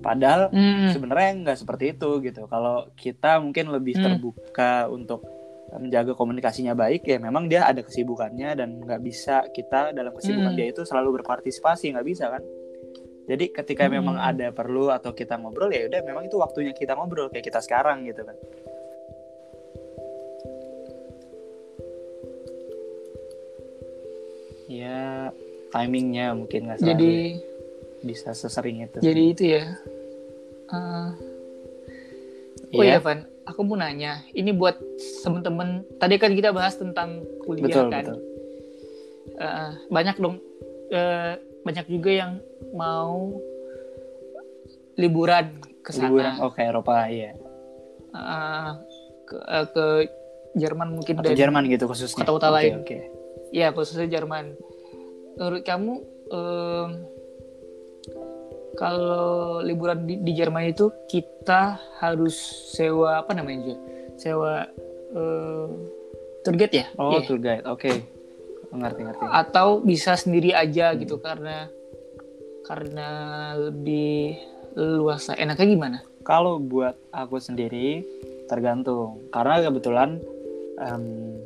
Padahal Hmm, sebenarnya nggak seperti itu gitu. Kalau kita mungkin lebih Hmm. terbuka untuk menjaga komunikasinya baik ya memang dia ada kesibukannya dan nggak bisa kita dalam kesibukan Hmm. dia itu selalu berpartisipasi nggak bisa kan. Jadi ketika Hmm. memang ada perlu atau kita ngobrol ya udah memang itu waktunya kita ngobrol kayak kita sekarang gitu kan. Ya timingnya mungkin nggak jadi bisa sesering itu. jadi itu ya Eh, oh Iya. iya Van aku mau nanya ini buat temen-temen tadi kan kita bahas tentang kuliah betul kan betul. Eh, banyak dong eh, banyak juga yang mau liburan ke sana oh ke Eropa iya. Eh, ke, eh, ke Jerman mungkin Atau dan Jerman gitu khususnya. kota-kota Oke, lain. Oke. ya khususnya Jerman menurut kamu em, kalau liburan di, di Jerman itu kita harus sewa apa namanya juga sewa eh, tour guide ya Oh, Iya. tour guide. Oke. Ngerti ngerti. atau bisa sendiri aja Hmm. gitu karena karena lebih luas enaknya gimana Kalau buat aku sendiri tergantung karena kebetulan em,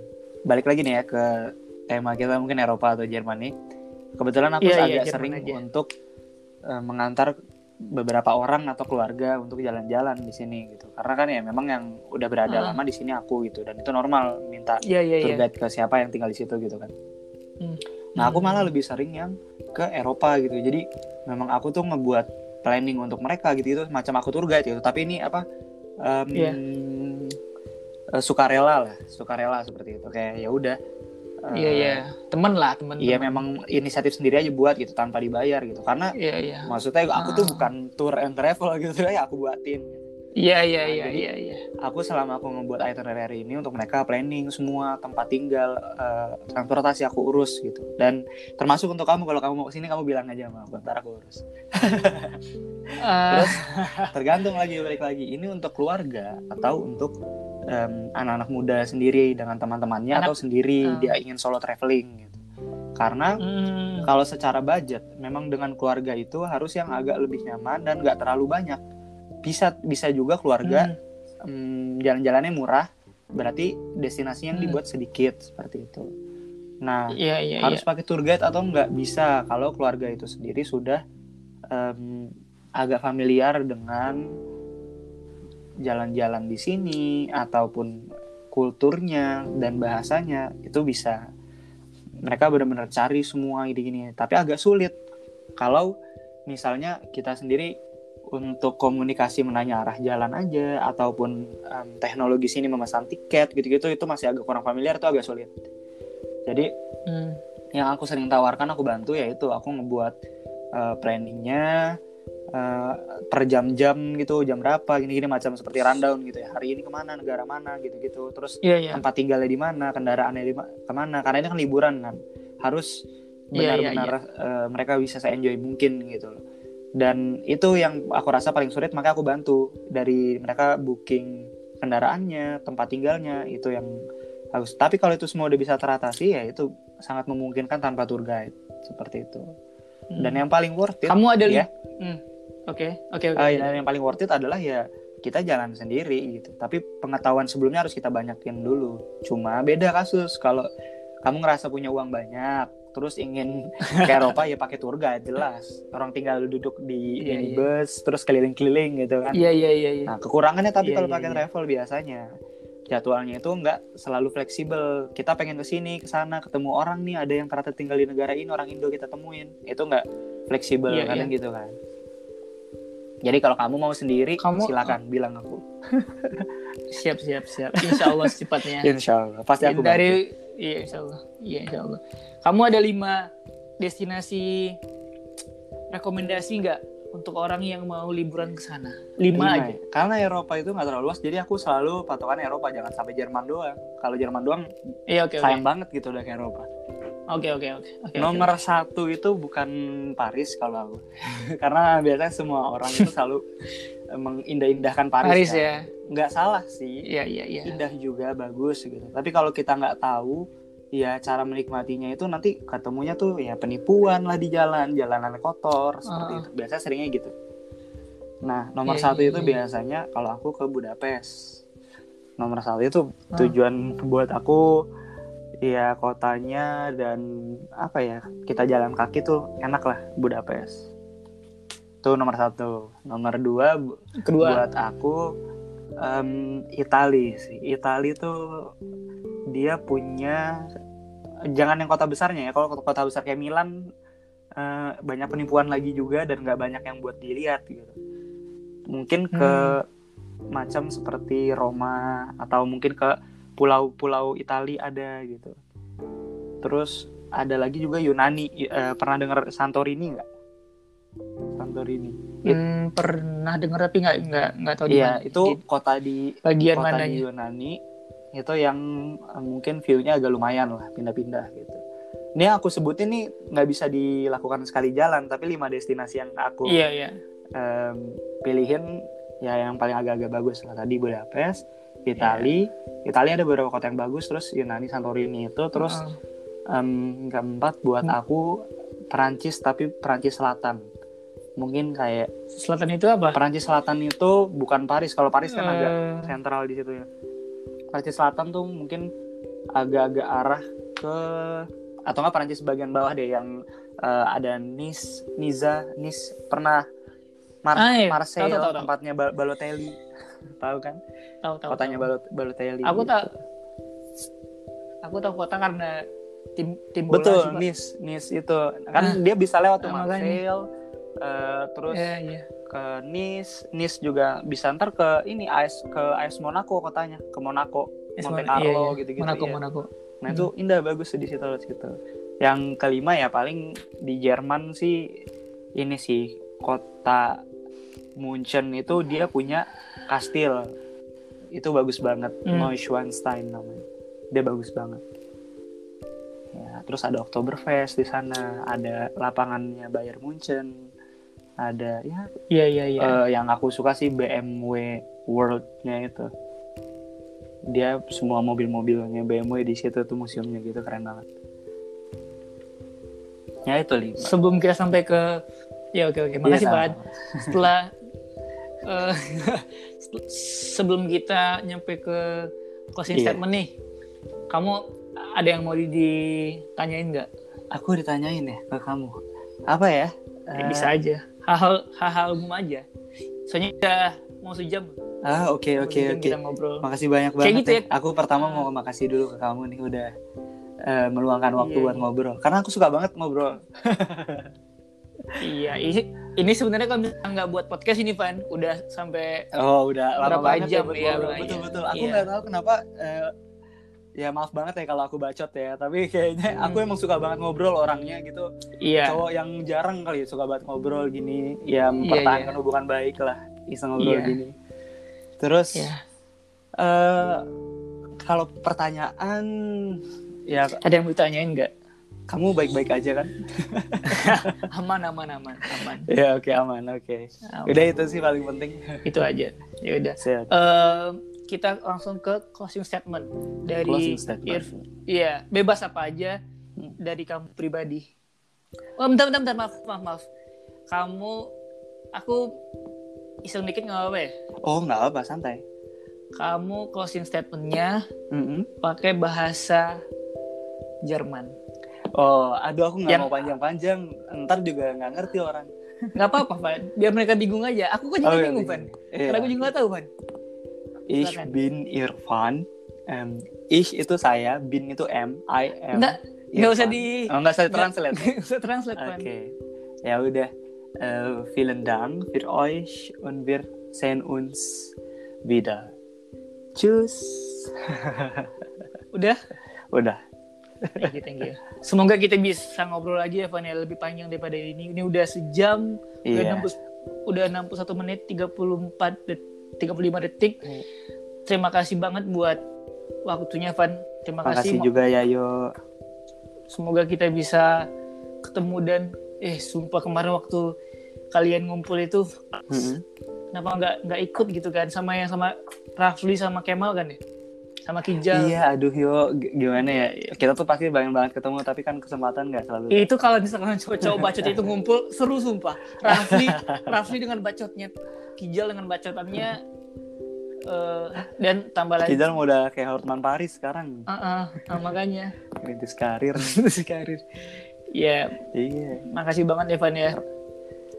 balik lagi nih ya ke tema kita mungkin Eropa atau Jerman nih. Kebetulan aku Iya, iya, agak Jerman sering aja. untuk eh, mengantar beberapa orang atau keluarga untuk jalan-jalan di sini gitu. Karena kan ya memang yang udah berada Ah. lama di sini aku gitu dan itu normal minta iya iya tour iya guide ke siapa yang tinggal di situ gitu kan. Hmm. Nah aku malah lebih sering yang ke Eropa gitu. Jadi memang aku tuh ngebuat planning untuk mereka gitu itu macam aku tour guide gitu. Tapi ini apa? em, Iya. eh, sukarela lah, sukarela seperti itu. Kayak ya udah. Iya iya temen lah temen Iya memang inisiatif sendiri aja buat gitu tanpa dibayar gitu. Karena iya iya maksudnya aku tuh Ah. bukan tour and travel gitu <laughs> ya aku buatin. iya iya Nah, iya iya iya Aku selama aku ngebuat itinerary ini untuk mereka planning semua tempat tinggal, eh, transportasi aku urus gitu. Dan termasuk untuk kamu kalau kamu mau ke sini kamu bilang aja sama aku, ntar aku urus. Eh, <laughs> Terus tergantung lagi balik lagi ini untuk keluarga atau untuk em, anak-anak muda sendiri dengan teman-temannya atau sendiri Ah. dia ingin solo traveling gitu. Karena hmm, kalau secara budget memang dengan keluarga itu harus yang agak lebih nyaman dan nggak terlalu banyak. Bisa bisa juga keluarga hmm, em, jalan-jalannya murah, berarti destinasi yang Hmm. dibuat sedikit seperti itu. Nah, iya iya harus pakai tour guide atau nggak bisa kalau keluarga itu sendiri sudah em, agak familiar dengan jalan-jalan di sini ataupun kulturnya dan bahasanya itu bisa mereka benar-benar cari semua gini-gini. Tapi agak sulit. Kalau misalnya kita sendiri untuk komunikasi menanya arah jalan aja ataupun em, teknologi sini memesan tiket gitu-gitu itu masih agak kurang familiar itu agak sulit. Jadi Hmm, yang aku sering tawarkan aku bantu yaitu aku ngebuat uh, planningnya uh, per jam-jam gitu jam berapa gini-gini macam seperti rundown gitu ya. Hari ini ke mana negara mana gitu-gitu. Terus iya iya. tempat tinggalnya di mana kendaraannya di ma- ke mana. Karena ini kan liburan kan. Harus Iya, iya, benar-benar eh, mereka bisa se enjoy mungkin gitu. Loh dan itu yang aku rasa paling sulit maka aku bantu. Dari mereka booking kendaraannya tempat tinggalnya itu yang harus. Tapi kalau itu semua udah bisa teratasi ya itu sangat memungkinkan tanpa tour guide. Seperti itu. Dan Hmm. yang paling worth it kamu ada ya Hmm. Oke, oke, oke. eh, dan yang paling worth it adalah ya kita jalan sendiri gitu. Tapi pengetahuan sebelumnya harus kita banyakin dulu. Cuma beda kasus. Kalau kamu ngerasa punya uang banyak terus ingin <laughs> ke Eropa ya pakai tour guide jelas. Orang tinggal duduk di Iya, iya. minibus terus keliling-keliling gitu kan. Iya, iya, iya, iya. nah kekurangannya tapi Iya, kalau iya, pakai iya. travel biasanya. Jadwalnya itu nggak selalu fleksibel. Kita pengen ke sini ke sana ketemu orang nih. Ada yang ternyata tinggal di negara ini orang Indo kita temuin. Itu nggak fleksibel Iya, kadang gitu kan jadi kalau kamu mau sendiri Kamu- silakan bilang aku <laughs> Siap, siap, siap. Insya Allah secepatnya. Insya Allah pasti aku bantu. dari iya insya Allah iya insya Allah kamu ada lima destinasi rekomendasi nggak untuk orang yang mau liburan ke sana lima, Lima aja ya. Karena Eropa itu nggak terlalu luas, jadi aku selalu patokan Eropa, jangan sampai Jerman doang. Kalau Jerman doang, iya oke oke sayang banget gitu udah ke Eropa. Oke oke oke Nomor satu itu bukan Paris kalau aku, <laughs> karena biasanya semua orang itu selalu mengindah-indahkan Paris. Paris kan. ya Nggak salah sih, iya iya iya indah juga bagus gitu. Tapi kalau kita nggak tahu, ya cara menikmatinya itu nanti ketemunya tuh ya penipuan lah di jalan, jalanan kotor seperti Ah. itu. Biasanya seringnya gitu. Nah, nomor Iya, satu iya, itu iya. biasanya kalau aku ke Budapest. Nomor satu itu Ah. tujuan buat aku ya kotanya dan apa ya kita jalan kaki tuh enak lah Budapest. Itu nomor satu. Nomor dua kedua buat aku em Itali sih. Itali tuh dia punya jangan yang kota besarnya ya. Kalau kota besar kayak Milan eh, banyak penipuan lagi juga dan nggak banyak yang buat dilihat gitu. Mungkin ke macam seperti Roma atau mungkin ke pulau-pulau Itali ada gitu. Terus ada lagi juga Yunani. Eh, pernah dengar Santorini nggak? Santorini. Hmm, pernah dengar tapi nggak nggak nggak tahu di Iya, mana. itu Di kota di bagian kota di mananya Yunani itu yang eh, mungkin view-nya agak lumayan lah pindah-pindah gitu. Ini yang aku sebutin nih nggak bisa dilakukan sekali jalan, tapi lima destinasi yang aku iya iya em, pilihin ya yang paling agak-agak bagus lah tadi Budapest, Itali, Itali ada beberapa kota yang bagus, terus Yunani, Santorini itu, terus Heeh. em, keempat buat Hmm. aku Perancis tapi Perancis Selatan. Mungkin kayak selatan itu apa Perancis Selatan itu bukan Paris, kalau Paris kan agak Eh, sentral di situ ya. Perancis Selatan tuh mungkin agak-agak arah ke atau nggak Perancis bagian bawah deh yang eh, ada Nice, Niza, Nice pernah Mar Ah, iya. Marseille Tahu, tahu, tahu. tempatnya Ba- Balotelli. Tahu kan? tahu tahu Kotanya. Balot Balotelli. aku gitu. tak aku tahu kota karena tim tim bola Betul, sih. Nice, Nice itu. Kan Ah, dia bisa lewat tuh ah. Marseille eh, terus Iya, iya. ke Nice, Nice juga bisa ntar ke ini AS ke AS Monaco kotanya, ke Monaco, Eh, Monte Monaco, iya, Carlo iya. gitu-gitu. Monaco ya. Monaco Nah itu indah bagus di situ di situ. Yang kelima ya paling di Jerman sih ini sih kota Munchen itu dia punya kastil. Itu bagus banget, Hmm. Neuschwanstein namanya. Dia bagus banget. Ya, terus ada Oktoberfest di sana, ada lapangannya Bayern Munchen. Ada ya iya iya iya eh, yang aku suka sih BMW World-nya itu. Dia semua mobil-mobilnya BMW di situ tuh museumnya gitu keren banget. Ya itu lima. sebelum kita sampai ke ya oke oke makasih Iya, Pak sama. setelah <laughs> eh, sebelum kita nyampe ke closing Iya. statement nih kamu ada yang mau di- ditanyain nggak Aku ditanyain ya ke kamu. Apa ya? Ya, Eh, bisa aja hal-hal hal-hal umum aja soalnya udah mau sejam Ah, oke oke oke. kita ngobrol Makasih banyak Kayak banget gitu ya. ya. Aku pertama mau makasih dulu ke kamu nih udah eh, meluangkan waktu Iya, buat iya. ngobrol. Karena aku suka banget ngobrol. <laughs> iya ini ini sebenarnya kalau misalnya nggak buat podcast ini Van udah sampai Oh, udah lama Berapa banget jam ya buat ya. Betul betul. Aku Iya. nggak tahu kenapa eh, ya maaf banget ya kalau aku bacot ya, tapi kayaknya Hmm. aku emang suka banget ngobrol orangnya gitu. iya Cowok yang jarang kali suka banget ngobrol gini, ya Iya, mempertahankan hubungan baik lah, iseng ngobrol Iya. gini. Terus Iya. eh kalau pertanyaan ya ada yang mau ditanyain nggak kamu baik-baik aja kan? <laughs> aman aman aman aman. ya oke aman oke. Aman. Udah itu sih paling penting. Itu aja. Ya udah. Eh, kita langsung ke closing statement dari Closing statement. Irf- Iya, bebas apa aja dari kamu pribadi. Oh, bentar, bentar, bentar, maaf, maaf, maaf. Kamu, aku iseng dikit nggak apa-apa ya? Oh nggak apa santai. Kamu closing statementnya Mm-mm. pakai bahasa Jerman. Oh aduh aku nggak Yang- mau panjang-panjang. Ntar juga nggak ngerti orang. Nggak apa-apa, Van. Biar mereka bingung aja. Aku kan juga Oh, iya, bingung. Van. Iya. Karena aku juga nggak tahu, Van. Ich bin Irfan. Em, ich itu saya, bin itu M, I am. Nggak, nggak usah di... Oh, nggak usah translate. nggak usah translate, Oke. Van. Ya udah. Eh, vielen Dank für euch und wir sehen uns wieder. Tschüss. <laughs> Udah? Udah. Thank you, thank you. Semoga kita bisa ngobrol lagi ya, Van, ya. Lebih panjang daripada ini. Ini udah sejam, udah Iya. 60, udah 61 menit, 34 det, 35 detik. Iya. Terima kasih banget buat waktunya, Van. Terima kasih. Makasih juga ya Yo. Semoga kita bisa ketemu dan eh sumpah kemarin waktu kalian ngumpul itu Mm-mm. kenapa nggak nggak ikut gitu kan sama yang sama Rafli sama Kemal kan ya sama Kijal Iya, aduh Yo, gimana ya? Kita tuh pasti banyak banget ketemu, tapi kan kesempatan nggak selalu. itu kalau misalkan <laughs> cowok-cowok bacot itu ngumpul seru sumpah Rafli <laughs> Rafli dengan bacotnya Kijal dengan bacotannya eh, dan tambah lagi Kijal udah kayak Hotman Paris sekarang, Ah, ah, ah, makanya rintis karir. <laughs> karir ya iya. makasih banget Evan ya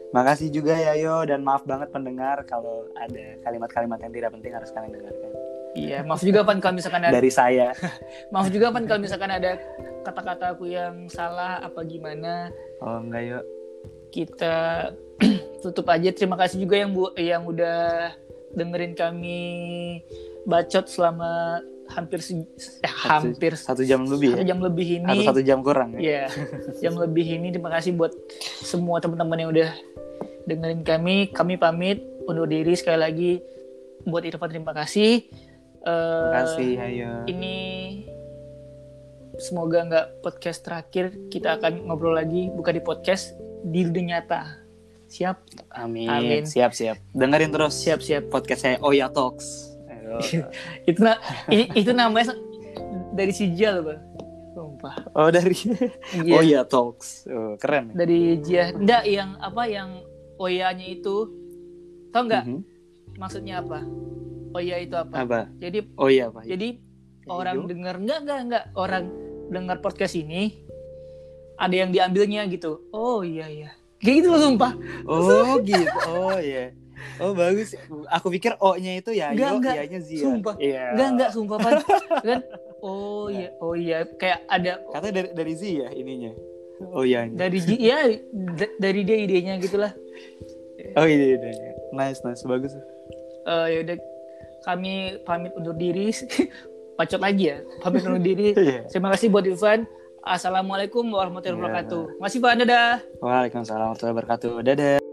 Makasih juga ya Yo dan maaf banget pendengar kalau ada kalimat-kalimat yang tidak penting harus kalian dengarkan. Iya maaf juga Van kalau misalkan ada Dari saya. <laughs> maaf juga Van kalau misalkan ada kata-kata aku yang salah apa gimana Oh enggak Yo. kita <clears throat> tutup aja terima kasih juga yang bu yang udah dengerin kami bacot selama hampir se- eh, hampir Satu jam lebih satu ya? jam lebih ini Atau satu jam kurang ya? ya jam lebih ini terima kasih buat semua teman-teman yang udah dengerin kami kami pamit undur diri sekali lagi buat Irfan terima kasih Eh, kasih Ayo. ini semoga nggak podcast terakhir kita akan ngobrol lagi bukan di podcast di dunia nyata siap Amin. Amin. Siap siap. Dengerin terus siap siap podcast saya Oya Talks. <laughs> Itu na i- itu namanya dari si Jal bang sumpah Oh dari Iya. <laughs> Oya Talks. Oh, keren. dari Jia enggak yang apa yang oyanya itu tau nggak Mhm. Maksudnya apa oya itu apa Apa? jadi Oh iya Pak. jadi orang Hijau. dengar enggak enggak enggak orang dengar podcast ini ada yang diambilnya gitu oh iya iya kayak gitu loh sumpah Oh gitu. Oh iya. Oh bagus. Aku pikir O-nya itu ya Enggak, Yo, enggak. iya-nya Zia. Sumpah. Iya. enggak enggak sumpah Pan. <laughs> kan oh iya oh iya kayak ada Katanya dari dari Zia ininya. Oh iya. dari Ji- ya dari dia idenya gitulah Oh iya, iya, iya. Nice, nice, bagus. Eh ya udah kami pamit undur diri <laughs> pacot lagi ya pamit undur diri <laughs> Iya. terima kasih buat Irfan assalamualaikum warahmatullahi Iya. wabarakatuh masih Pak dadah Waalaikumsalam warahmatullahi wabarakatuh. Dadah.